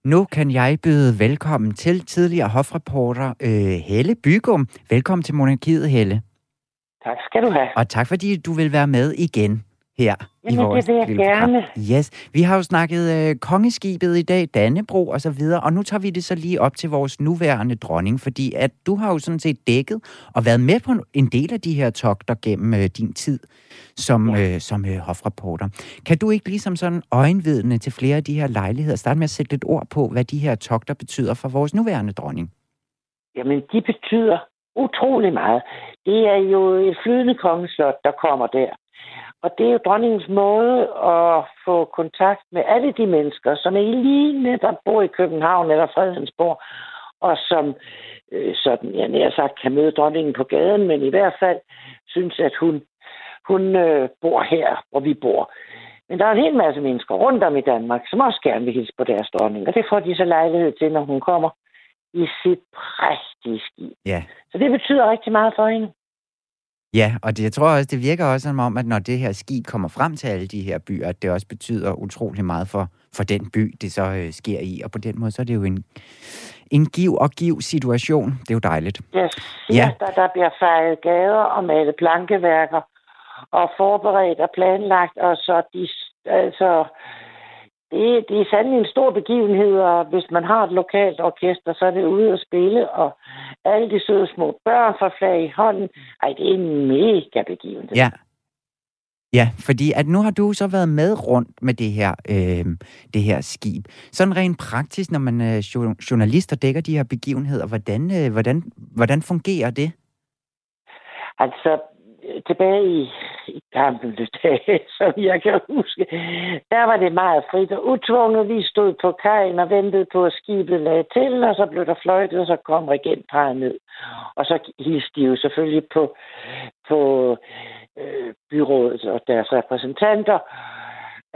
Nu kan jeg byde velkommen til tidligere hofreporter øh, Helle Bygum. Velkommen til Monarkiet, Helle. Tak skal du have. Og tak fordi du vil være med igen her Jamen, i vores det vil jeg gerne. Yes. Vi har jo snakket øh, kongeskibet i dag, Dannebro og så videre, og nu tager vi det så lige op til vores nuværende dronning, fordi at du har jo sådan set dækket og været med på en del af de her togter gennem øh, din tid som, ja. øh, som øh, hofreporter. Kan du ikke ligesom sådan øjenvidne til flere af de her lejligheder starte med at sætte lidt ord på, hvad de her togter betyder for vores nuværende dronning? Jamen, de betyder utrolig meget. Det er jo et flydende kongeslot, der kommer der. Og det er jo dronningens måde at få kontakt med alle de mennesker, som ikke lige netop bor i København eller Fredensborg, og som øh, sådan, jeg nær sagt, kan møde dronningen på gaden, men i hvert fald synes, at hun, hun øh, bor her, hvor vi bor. Men der er en hel masse mennesker rundt om i Danmark, som også gerne vil hilse på deres dronning. Og det får de så lejlighed til, når hun kommer i sit prægtige skib. Ja. Så det betyder rigtig meget for hende. Ja, og det, jeg tror også, det virker også som om, at når det her skib kommer frem til alle de her byer, at det også betyder utrolig meget for, for den by, det så øh, sker i. Og på den måde, så er det jo en, en giv og giv situation. Det er jo dejligt. Jeg siger, Ja. der, der bliver fejret gader og malet plankeværker og forberedt og planlagt, og så de, altså, det, det er sandelig en stor begivenhed, og hvis man har et lokalt orkester, så er det ude at spille, og alle de søde små børn får flag i hånden. Ej, det er en mega begivenhed. Ja. Ja, fordi at nu har du så været med rundt med det her, øh, det her skib. Sådan rent praktisk, når man er jo- journalist og dækker de her begivenheder, hvordan, øh, hvordan, hvordan fungerer det? Altså, øh, Øh, tilbage i, i gamle dage, som jeg kan huske, der var det meget frit og utvunget. Vi stod på kajen og ventede på, at skibet lagde til, og så blev der fløjtet, og så kom regentparet ned. Og så hilste de jo selvfølgelig på, på øh, byrådet og deres repræsentanter.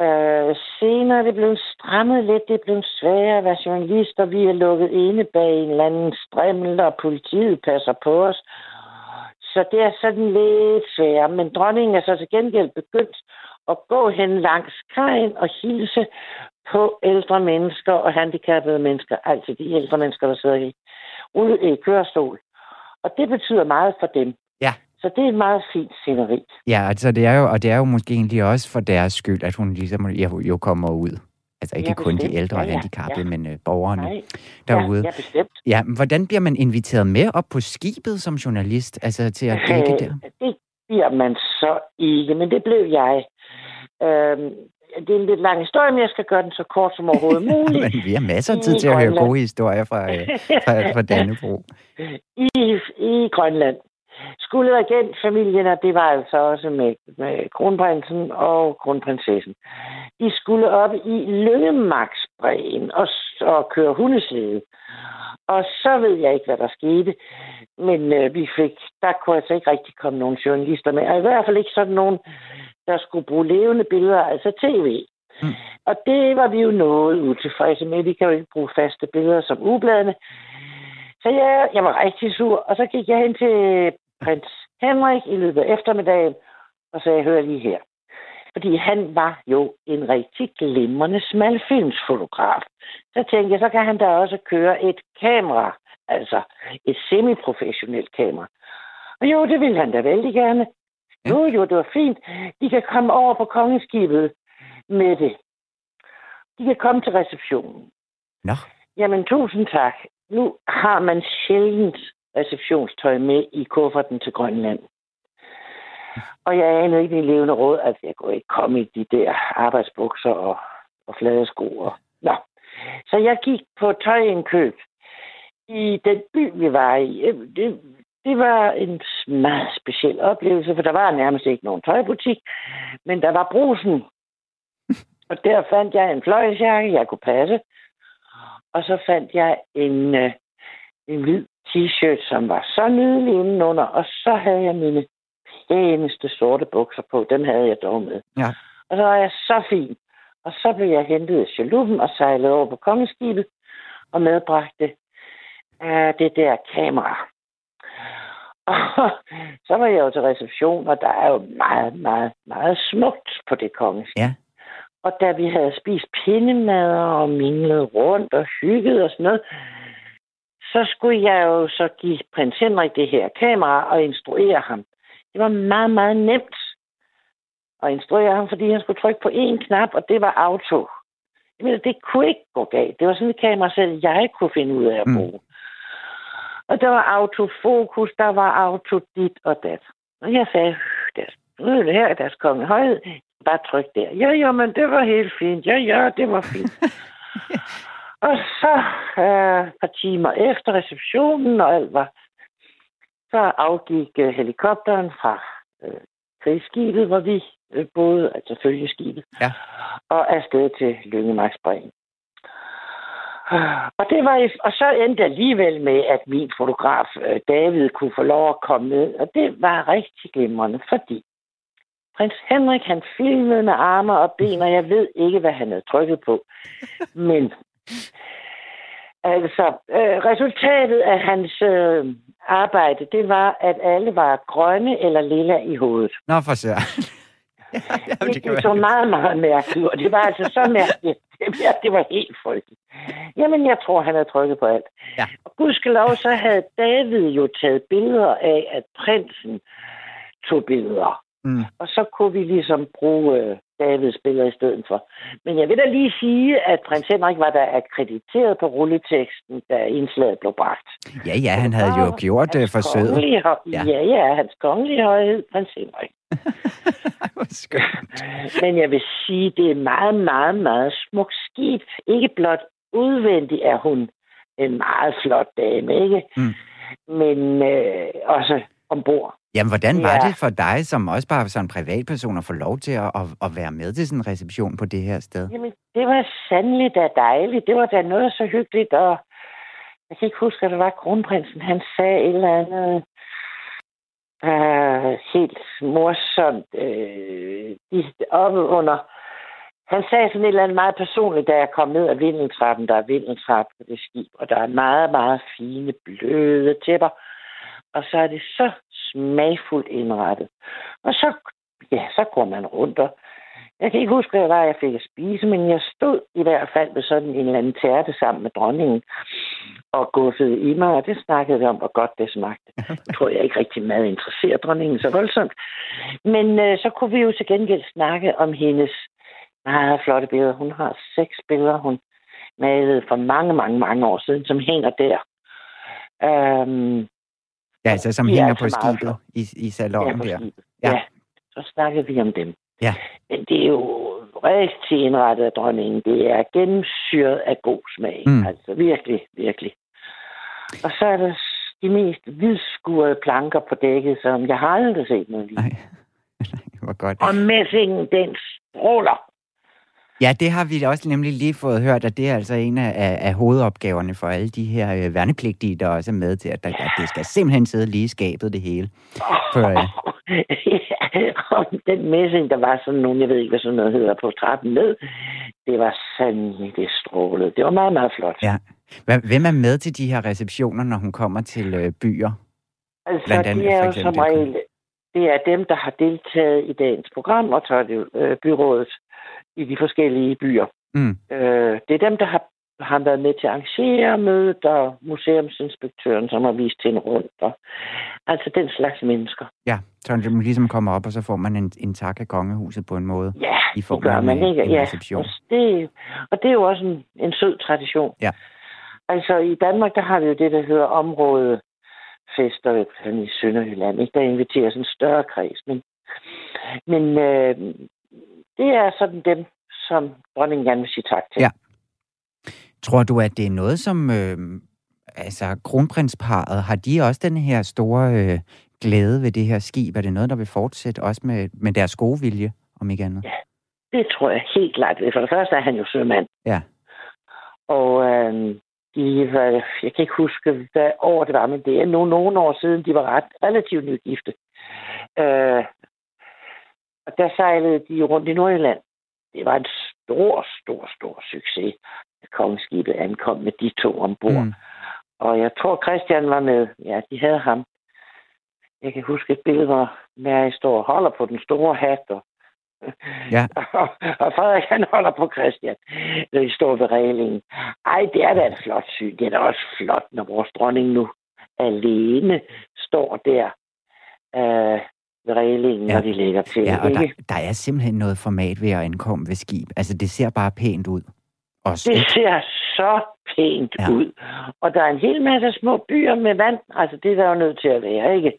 Øh, senere er det blevet strammet lidt, det er blevet sværere at være journalister. Vi er lukket inde bag en eller anden strimmel, og politiet passer på os. Så det er sådan lidt sværere. Men dronningen er så til gengæld begyndt at gå hen langs kajen og hilse på ældre mennesker og handicappede mennesker. Altså de ældre mennesker, der sidder i, ude i kørestol. Og det betyder meget for dem. Ja. Så det er et meget fint sceneri. Ja, altså det er jo, og det er jo måske egentlig også for deres skyld, at hun ligesom jo kommer ud. Altså ikke Ja, kun bestemt. de ældre og Ja, ja, handicappede, ja. men øh, borgerne Nej. derude. Ja, ja, bestemt. Ja, men hvordan bliver man inviteret med op på skibet som journalist, altså til at dække der? Øh, Det bliver man så ikke, men det blev jeg. Øhm, det er en lidt lang historie, men jeg skal gøre den så kort som overhovedet muligt. Men vi har masser af I tid til at høre gode historier fra, øh, fra, fra Dannebro. I, I Grønland. Skulle regentfamilien, og det var altså også med, med kronprinsen og kronprinsessen, de skulle op i Lyngemarksbræen og, og køre hundeslæde. Og så ved jeg ikke, hvad der skete. Men øh, vi fik, der kunne altså ikke rigtig komme nogen journalister med. Og i hvert fald ikke sådan nogen, der skulle bruge levende billeder, altså tv. Mm. Og det var vi jo noget utilfredse med. Vi kan jo ikke bruge faste billeder som ubladene. Så jeg, jeg var rigtig sur, og så gik jeg hen til prins Henrik i løbet af eftermiddagen og sagde, hør lige her. Fordi han var jo en rigtig glimrende smalfilmsfotograf. Så tænkte jeg, så kan han da også køre et kamera, altså et semiprofessionelt kamera. Og jo, det ville han da vældig gerne. Jo, jo, det var fint. De kan komme over på kongeskibet med det. De kan komme til receptionen. Nå, Jamen, tusind tak. Nu har man sjældent receptionstøj med i kufferten til Grønland. Og jeg anede ikke i levende råd, at jeg kunne ikke komme i de der arbejdsbukser og, og flade sko. Og... Nå. Så jeg gik på tøjindkøb i den by, vi var i. Øh, det, det var en meget speciel oplevelse, for der var nærmest ikke nogen tøjbutik, men der var brusen. Og der fandt jeg en fløjsjakke, jeg kunne passe. Og så fandt jeg en, øh, en hvid t-shirt, som var så nydelig indenunder. Og så havde jeg mine pæneste sorte bukser på. Dem havde jeg dog med. Ja. Og så var jeg så fin. Og så blev jeg hentet af chaluppen og sejlet over på kongeskibet og medbragte uh, det der kamera. Og så var jeg jo til reception, og der er jo meget, meget, meget smukt på det kongeskib. Ja. Og da vi havde spist pindemad og minglet rundt og hygget og sådan noget, så skulle jeg jo så give prins Henrik det her kamera og instruere ham. Det var meget, meget nemt at instruere ham, fordi han skulle trykke på én knap, og det var auto. Jeg mener, det kunne ikke gå galt. Det var sådan et kamera, selv jeg kunne finde ud af at Mm. bruge. Og der var autofokus, der var auto dit og dat. Og jeg sagde, deres, nu er det her, deres konge højhed. Bare tryk der. Ja, ja, men det var helt fint. Ja, ja, det var fint. og så øh, et par timer efter receptionen og alt var, så afgik øh, helikopteren fra øh, krigsskibet, hvor vi øh, boede, altså følgeskibet, Ja. og afsted til Lyngemarksbræen. Og, det var, og så endte alligevel med, at min fotograf øh, David kunne få lov at komme med, og det var rigtig glimrende, fordi Prins Henrik, han filmede med arme og ben, og jeg ved ikke, hvad han havde trykket på. Men altså, øh, resultatet af hans øh, arbejde, det var, at alle var grønne eller lilla i hovedet. Nå, for søren. Jamen, det, det så meget, meget mærkeligt og det var altså så mærkeligt. Ja, det var helt frygteligt. Jamen, jeg tror, han havde trykket på alt. Ja. Og gudskelov, så havde David jo taget billeder af, at prinsen tog billeder. Mm. Og så kunne vi ligesom bruge øh, Davids billeder i stedet for. Men jeg vil da lige sige, at prins Henrik var der akkrediteret på rulleteksten, da indslaget blev bragt. Ja, ja, han havde jo gjort det for sødet. Kongelige, hø- Ja. ja. ja, hans kongelige højhed, prins Henrik. Men jeg vil sige, det er et meget, meget, meget smukt skib. Ikke blot udvendigt er hun en meget flot dame, ikke? Mm. Men øh, også ombord. Jamen, hvordan var Ja. det for dig, som også bare sådan en privatperson, at få lov til at, at, at være med til sådan en reception på det her sted? Jamen, det var sandelig da dejligt. Det var da noget så hyggeligt, og jeg kan ikke huske, at det var kronprinsen. Han sagde et eller andet øh, helt morsomt øh, oppe under. Han sagde sådan et eller andet meget personligt, da jeg kom ned ad vindeltrappen. Der er vindeltrap på det skib, og der er meget, meget fine, bløde tæpper. Og så er det så smagfuldt indrettet. Og så, ja, så går man rundt, og jeg kan ikke huske, hvad var, jeg fik at spise, men jeg stod i hvert fald med sådan en eller anden tærte sammen med dronningen og guffede i mig, og det snakkede vi om, hvor godt det smagte. Jeg tror jeg ikke rigtig meget interesserer dronningen så voldsomt. Men øh, så kunne vi jo til gengæld snakke om hendes meget flotte billeder. Hun har seks billeder, hun malede for mange, mange, mange år siden, som hænger der. Øhm, Ja, altså som er hænger på skibet i, i ja, salonen på der. skibet. Ja. Ja. ja, så snakkede vi om dem. Ja. Men det er jo rigtig indrettet af dronningen. Det er gennemsyret af god smag. Mm. Altså virkelig, virkelig. Og så er der de mest vidskurede planker på dækket, som jeg har aldrig set noget. Nej. Nej, hvor godt. Og messingen, den stråler. Ja, det har vi også nemlig lige fået hørt, at det er altså en af, af, hovedopgaverne for alle de her øh, værnepligtige, der også er med til, at, der, at det skal simpelthen sidde lige i skabet det hele. For, øh, ja, den messing, der var sådan nogen, jeg ved ikke, hvad sådan noget hedder, på trappen ned, det var sandelig, det strålede. Det var meget, meget flot. ja. Hvem er med til de her receptioner, når hun kommer til øh, byer? Altså, Blandt andet det er jo som regel, det er dem, der har deltaget i dagens program, og så er det øh, byrådet i de forskellige byer. Mm. Øh, det er dem, der har, har været med til at arrangere mødet, og museumsinspektøren, som har vist hende rundt. Og, altså den slags mennesker. Ja, så man ligesom kommer op, og så får man en, en tak af kongehuset på en måde. Ja, I form det gør man en- ikke. en Ja, reception. og det, og det er jo også en, en sød tradition. Ja. Altså i Danmark, der har vi jo det, der hedder områdefester sådan i Sønderjylland. Ikke? Der inviterer sådan en større kreds. Men, men øh, det er sådan dem, som dronningen gerne vil sige tak til. Ja. Tror du, at det er noget, som øh, altså kronprinsparet, har de også den her store øh, glæde ved det her skib? Er det noget, der vil fortsætte også med, med deres gode vilje, om ikke andet? Ja. Det tror jeg helt klart. For det første er han jo sømand. Ja. Og øh, de var, jeg kan ikke huske, hvad år det var, men det er nogle, nogle år siden, de var ret relativt nygifte. Øh, og der sejlede de rundt i Nordjylland. Det var en stor, stor, stor succes, at kongeskibet ankom med de to ombord. Mm. Og jeg tror, Christian var med. Ja, de havde ham. Jeg kan huske et billede, hvor Mary står og holder på den store hat, og Ja. og Frederik, han holder på Christian, når de står ved reglingen. Ej, det er da et flot syn. Det er da også flot, når vores dronning nu alene står der øh, reglingen, Ja. når de lægger til. Ja, og der, der er simpelthen noget format ved at ankomme ved skib. Altså, det ser bare pænt ud. Også, Det ser så pænt Ja. ud. Og der er en hel masse små byer med vand. Altså, det er der jo nødt til at være, ikke?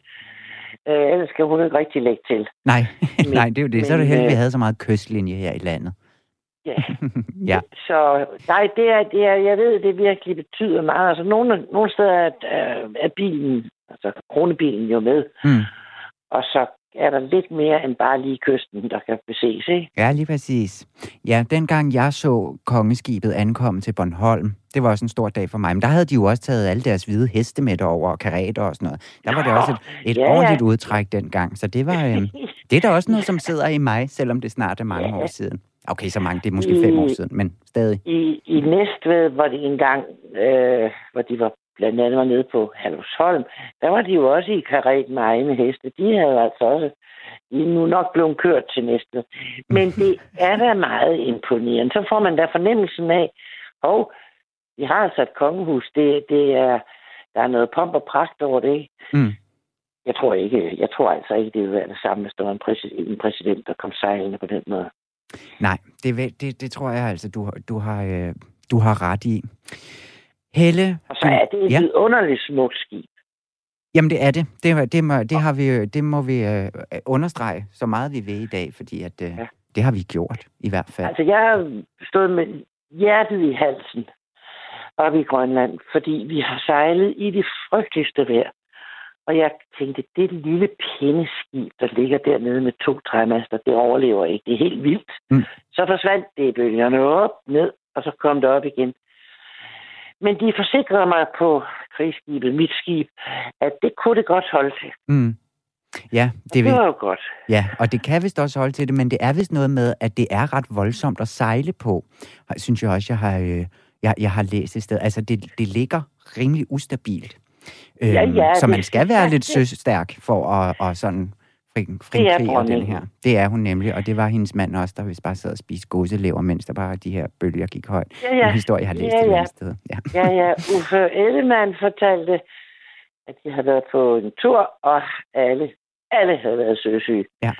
Øh, ellers kan hun ikke rigtig lægge til. Nej, Men- nej, det er jo det. Så er det men, heldigt, at vi øh, havde så meget kystlinje her i landet. Ja. ja, Så nej, det er, det er, jeg ved, det virkelig betyder meget. Altså, nogle, nogle steder er, er, er bilen, altså kronebilen jo med, mm. og så er der lidt mere end bare lige kysten, der kan beses, ikke? ja, lige præcis. Ja, dengang jeg så kongeskibet ankomme til Bornholm, det var også en stor dag for mig. Men der havde de jo også taget alle deres hvide heste med over og karater og sådan noget. Der var det også et, et Ja, ja. ordentligt udtræk dengang. Så det var, øh, det er da også noget, som sidder i mig, selvom det snart er mange Ja. år siden. Okay, så mange, det er måske fem år I- siden, men stadig. I, i Næstved, hvor de engang, øh, hvor de var blandt andet var nede på Halvsholm, der var de jo også i karet med egne heste. De havde altså også, de er nu nok blevet kørt til Næstved. Men det er da meget imponerende. Så får man da fornemmelsen af, hov, vi har altså et kongehus. Det, det er, der er noget pomp og pragt over det. Mm. Jeg tror ikke, jeg tror altså ikke, det vil være det samme, hvis der var en præsident, en præsident der kom sejlende på den måde. Nej, det, det, det tror jeg altså, du, du, har, øh, du har ret i. Helle, Og så er det et Ja. vidunderligt smukt skib. Jamen det er det. Det, det, må, det, har vi, det må vi øh, understrege så meget vi vil i dag, fordi at, øh, Ja. det har vi gjort i hvert fald. Altså, jeg har stået med hjertet i halsen oppe i Grønland, fordi vi har sejlet i det frygteligste vejr. Og jeg tænkte, det lille pindeskib, der ligger dernede med to træmaster, det overlever ikke. Det er helt vildt. Mm. Så forsvandt det i bølgerne op, ned, og så kom det op igen. Men de forsikrede mig på krigsskibet, mit skib, at det kunne det godt holde til. Mm. Ja, det, Det vil, var jo godt. ja, og det kan vist også holde til det, men det er vist noget med, at det er ret voldsomt at sejle på. Synes jeg også, jeg har, øh, jeg, jeg har læst et sted. Altså, det, det ligger rimelig ustabilt. Øhm, Ja, ja, så man det- skal være ja, lidt det- søstærk for at, at sådan fri, Det er frikriger den her. Det er hun nemlig, og det var hendes mand også, der vist bare sad og spiste gåselever, mens der bare de her bølger gik højt. Ja, En ja. historie, jeg har læst Ja, et ja. andet sted. Ja. Ja, ja. Uffe Ellemann fortalte, at de havde været på en tur, og alle, alle havde været søsyge. Ja.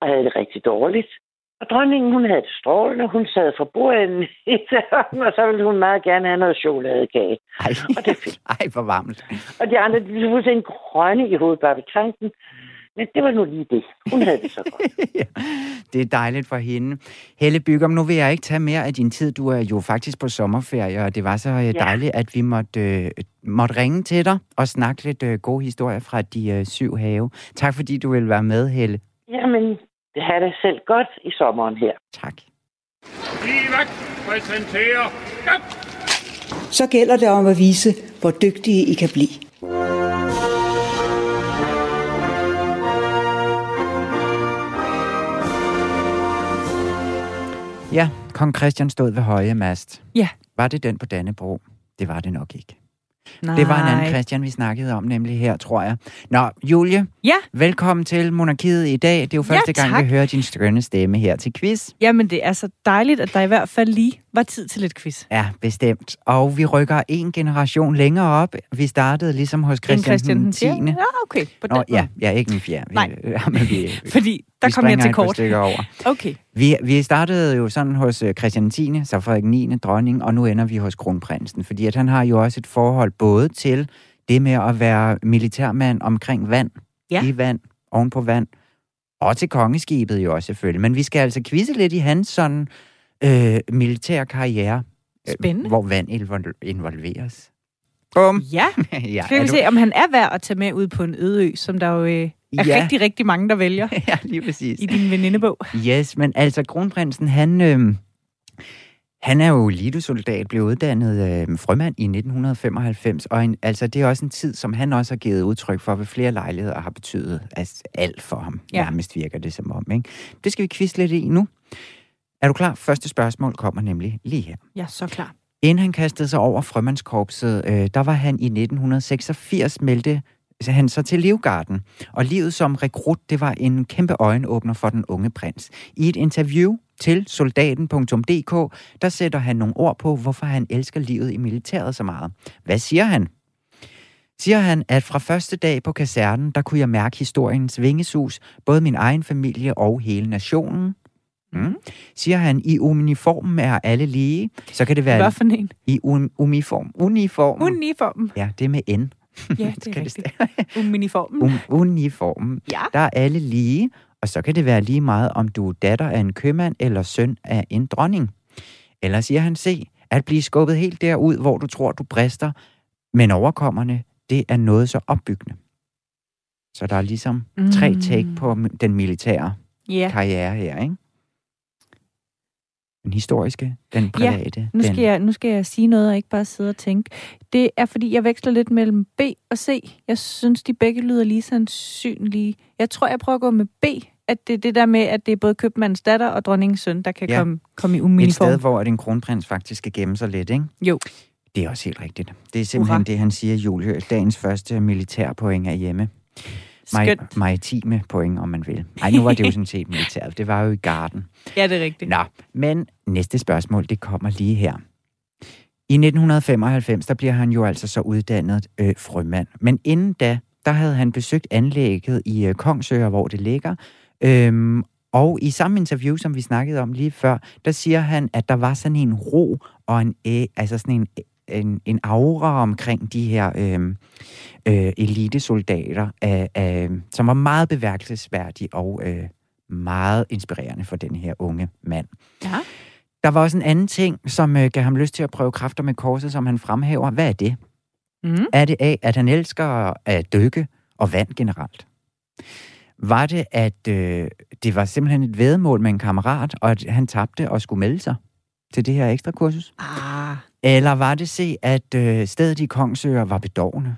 Og havde det rigtig dårligt. Og dronningen, hun havde det strålende. Hun sad for bordenden i døren, og så ville hun meget gerne have noget chokoladekage. Ej, Og det fik. ej, hvor varmt. Og de andre, de blev fuldstændig grønne i hovedet bare ved tanken. Men det var nu lige det. Hun havde det så godt. ja, det er dejligt for hende. Helle Bygum, nu vil jeg ikke tage mere af din tid. Du er jo faktisk på sommerferie, og det var så øh, dejligt, at vi måtte, øh, måtte ringe til dig og snakke lidt øh, gode historier fra de øh, syv have. Tak fordi du vil være med, Helle. Jamen, det har det selv godt i sommeren her. Tak. Præsenterer... Ja. Så gælder det om at vise, hvor dygtige I kan blive. Ja, kong Christian stod ved høje mast. Ja. Var det den på Dannebro? Det var det nok ikke. Nej. Det var en anden Christian, vi snakkede om, nemlig her, tror jeg. Nå, Julie, Ja, velkommen til Monarkiet i dag. Det er jo Ja, første gang, tak. vi hører din skønne stemme her til quiz. jamen det er så dejligt, at der i hvert fald lige var tid til lidt quiz. Ja, bestemt. Og vi rykker en generation længere op. Vi startede ligesom hos Christian, Christian den 10. den 10. Ja, okay. På den Nå, ja, ja, ikke den fjerde. Nej. Vi, ja, men vi, Fordi der vi kom jeg til kort. over. Okay. Vi, vi startede jo sådan hos øh, Christian 10., så Frederik 9., dronning, og nu ender vi hos kronprinsen. Fordi at han har jo også et forhold både til det med at være militærmand omkring vand, Ja. i vand, oven på vand, og til kongeskibet jo også selvfølgelig. Men vi skal altså quizze lidt i hans sådan øh, militær karriere, øh, Spændende. hvor vand invol- involveres. Bum! Ja, ja, skal vi du- se, om han er værd at tage med ud på en øde ø, som der jo øh, er Ja. rigtig, rigtig mange, der vælger ja, lige præcis. i din venindebog. Yes, men altså kronprinsen, han, øh, han er jo elitesoldat, blev uddannet øh, frømand i 1995, og en, altså det er også en tid, som han også har givet udtryk for ved flere lejligheder, og har betydet altså, alt for ham. Ja. Nærmest virker det som om. Ikke? Det skal vi quizze lidt i nu. Er du klar? Første spørgsmål kommer nemlig lige her. Ja, så klar. Inden han kastede sig over frømandskorpset, øh, der var han i 1986 meldte han så til Livgarden. Og livet som rekrut, det var en kæmpe øjenåbner for den unge prins. I et interview til soldaten.dk, der sætter han nogle ord på, hvorfor han elsker livet i militæret så meget. Hvad siger han? Siger han, at fra første dag på kasernen, der kunne jeg mærke historiens vingesus, både min egen familie og hele nationen. Mm. Siger han, i uniformen er alle lige, så kan det være Hvad for en? i un- uniform. Uniform. Uniformen. ja, det er med N. Ja, det er rigtigt. Uniformen. Un- uniformen. Ja. Der er alle lige, og så kan det være lige meget, om du er datter af en købmand eller søn af en dronning. Eller siger han, se, at blive skubbet helt derud, hvor du tror, du brister, men overkommerne, det er noget så opbyggende. Så der er ligesom tre Mm. take på den militære Ja. karriere her, ikke? Den historiske, den private. Ja, nu skal, den... jeg, nu skal jeg sige noget og ikke bare sidde og tænke. Det er, fordi jeg veksler lidt mellem B og C. Jeg synes, de begge lyder lige sandsynlige. Jeg tror, jeg prøver at gå med B, at det er det der med, at det er både købmandens datter og dronningens søn, der kan ja. komme, komme i uniform. Et sted, hvor en kronprins faktisk skal gemme sig lidt, ikke? Jo. Det er også helt rigtigt. Det er simpelthen Hurra. det, han siger, Julie. Dagens første militærpoint er hjemme. Skønt. Maritime point, om man vil. Nej, nu var det jo sådan set militæret. Det var jo i garden. Ja, det er rigtigt. Nå, men næste spørgsmål, det kommer lige her. I 1995, der bliver han jo altså så uddannet øh, frømand. Men inden da, der havde han besøgt anlægget i øh, Kongsøer, hvor det ligger. Øhm, og i samme interview, som vi snakkede om lige før, der siger han, at der var sådan en ro og en, øh, altså sådan en en, en aura omkring de her øh, øh, elitesoldater, øh, øh, som var meget beværkelsesværdige og øh, meget inspirerende for den her unge mand. Ja. Der var også en anden ting, som øh, gav ham lyst til at prøve kræfter med korset, som han fremhæver. Hvad er det? Mm. Er det af, at han elsker at dykke og vand generelt? Var det, at øh, det var simpelthen et vedmål med en kammerat, og at han tabte og skulle melde sig til det her ekstra kursus? Ah. Eller var det se, at øh, stedet i Kongsøer var bedårende?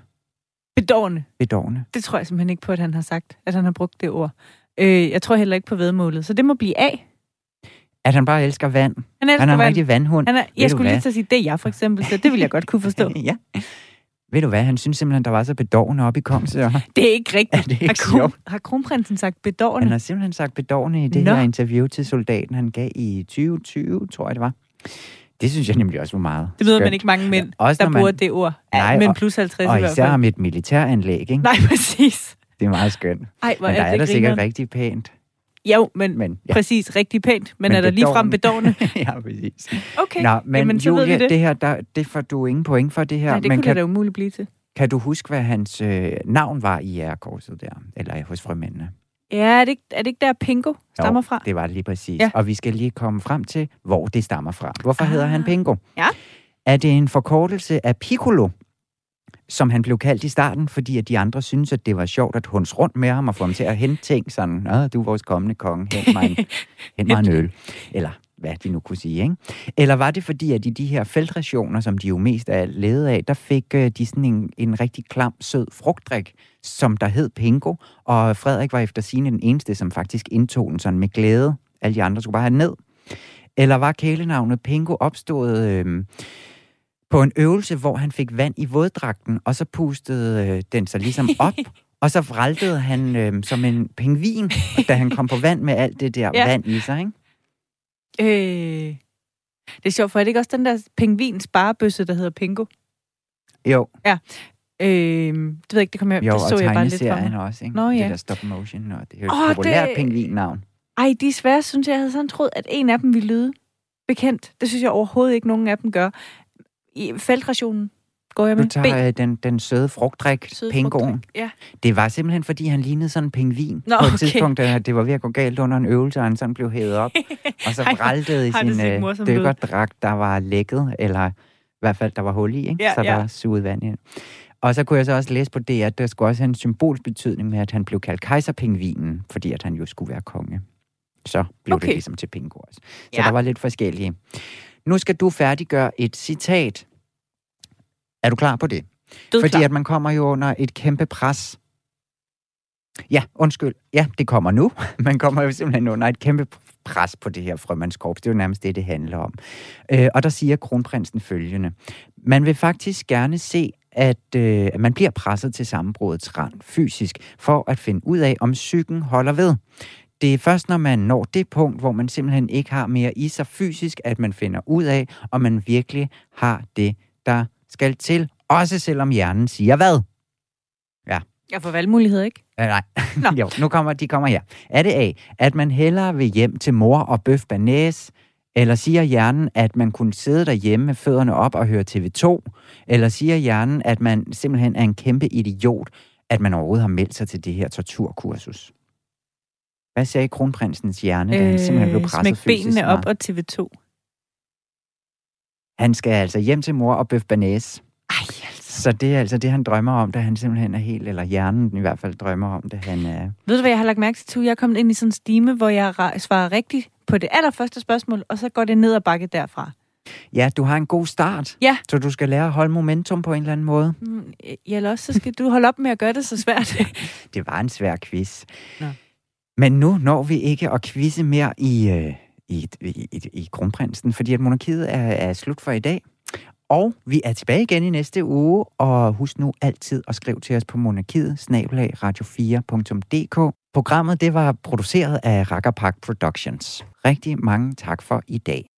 Bedårende? Bedårende. Det tror jeg simpelthen ikke på, at han har sagt, at han har brugt det ord. Øh, jeg tror heller ikke på vedmålet, så det må blive A. At han bare elsker vand. Han, elsker han er en vand. rigtig vandhund. Han er, jeg skulle lige til at sige, det er jeg for eksempel, så det vil jeg godt kunne forstå. ja. Ved du hvad, han synes simpelthen, der var så bedårende oppe i Kongsøer. Det er ikke rigtigt. Er det ikke har, kron, har kronprinsen sagt bedårende? Han har simpelthen sagt bedårende i det Nå. her interview til soldaten, han gav i 2020, tror jeg det var. Det synes jeg nemlig også var meget Det ved man ikke mange mænd, Ja, også der man- bruger det ord. Nej, men og- plus 50 Og i hvert især fald. om et militæranlæg, ikke? Nej, præcis. Det er meget skønt. Ej, hvor Men der er er det der sikkert rigtig pænt. Jo, men, Men, ja. præcis, rigtig pænt. Men, men er der lige frem bedårende? ja, præcis. Okay, Nå, men jamen, så ved Julia, vi det. det her, der, det får du ingen point for det her. Nej, det men kunne kan, det da umuligt blive til. kan du huske, hvad hans øh, navn var i ærekorset der? Eller hos frømændene? Ja, er det, ikke, er det ikke der, Pingo stammer fra? det var det lige præcis. Ja. Og vi skal lige komme frem til, hvor det stammer fra. Hvorfor Ah. ah. hedder han Pingo? Ja. Er det en forkortelse af Piccolo, som han blev kaldt i starten, fordi at de andre synes, at det var sjovt at hunds rundt med ham og få ham til at hente ting sådan, Nå, du er vores kommende konge, hent mig en, hent mig en øl. Eller hvad de nu kunne sige, ikke? Eller var det fordi, at i de her feltrationer, som de jo mest er ledet af, der fik øh, de sådan en, en rigtig klam, sød frugtdrik, som der hed Pingo, og Frederik var efter sine den eneste, som faktisk indtog den sådan med glæde. Alle de andre skulle bare have ned. Eller var kælenavnet Pingo opstået øh, på en øvelse, hvor han fik vand i våddragten, og så pustede øh, den sig ligesom op, og så vraltede han øh, som en pingvin, da han kom på vand med alt det der ja. vand i sig, ikke? Øh, det er sjovt, for er det ikke også den der pingvin sparebøsse, der hedder Pingo? Jo, Øh, det ved jeg ikke, det, kom jeg, jo det så og jeg bare lidt fra mig. også, ikke? Nå, ja. Det der stop motion, og det er jo Åh, et populært det- pingvinnavn. Ej, de er svære, synes jeg. Jeg havde sådan troet, at en af dem ville lyde bekendt. Det synes jeg overhovedet ikke, nogen af dem gør. I feltrationen går jeg med tager B. øh, den, den søde frugtdrik, Søde. Ja. Det var simpelthen, fordi han lignede sådan en pingvin. Nå, på et okay. tidspunkt, da det var ved at gå galt under en øvelse, og han sådan blev hævet op. og så Ej, vraltede i sin øh, dykkerdragt, der var lækket, eller i hvert fald, der var hul i, ikke? Ja, så der ja. var suget vand i. Og så kunne jeg så også læse på det, at der skulle også have en symbolsk betydning med, at han blev kaldt kejserpingvinen, fordi at han jo skulle være konge. Så blev Okay. det ligesom til Pingo også. Så Ja. der var lidt forskellige. Nu skal du færdiggøre et citat. Er du klar på det? Dødklar. Fordi at man kommer jo under et kæmpe pres. Ja, undskyld. Ja, det kommer nu. Man kommer jo simpelthen under et kæmpe pres på det her frømandskorps. Det er jo nærmest det, det handler om. Øh, og der siger kronprinsen følgende. Man vil faktisk gerne se, at, øh, at man bliver presset til sammenbrudets rand fysisk, for at finde ud af, om psyken holder ved. Det er først, når man når det punkt, hvor man simpelthen ikke har mere i sig fysisk, at man finder ud af, om man virkelig har det, der skal til. Også selvom hjernen siger hvad? Jeg får valgmuligheder, ikke? Øh, nej, Nå. jo, nu kommer de kommer her. Er det A, at man hellere vil hjem til mor og bøf banæs, eller siger hjernen, at man kunne sidde derhjemme med fødderne op og høre TV2, eller siger hjernen, at man simpelthen er en kæmpe idiot, at man overhovedet har meldt sig til det her torturkursus? Hvad sagde kronprinsens hjerne, da han simpelthen blev presset Øh, smæk fysisk? benene op meget? og TV2. Han skal altså hjem til mor og bøf banæs. Ej, altså. Så det er altså det, han drømmer om, da han simpelthen er helt, eller hjernen i hvert fald drømmer om det, han er. Ved du, hvad jeg har lagt mærke til? Jeg er kommet ind i sådan en stime, hvor jeg svarer rigtigt på det allerførste spørgsmål, og så går det ned ad bakke derfra. Ja, du har en god start. Ja. Så du skal lære at holde momentum på en eller anden måde. Mm, ja, eller også så skal du holde op med at gøre det så svært. det var en svær quiz. Nå. Men nu når vi ikke at quizze mere i, øh, i, i, i, i Kronprinsen, fordi at monarkiet er, er slut for i dag. Og vi er tilbage igen i næste uge, og husk nu altid at skrive til os på monarkiet, radio4.dk. Programmet det var produceret af Rakkerpark Productions. Rigtig mange tak for i dag.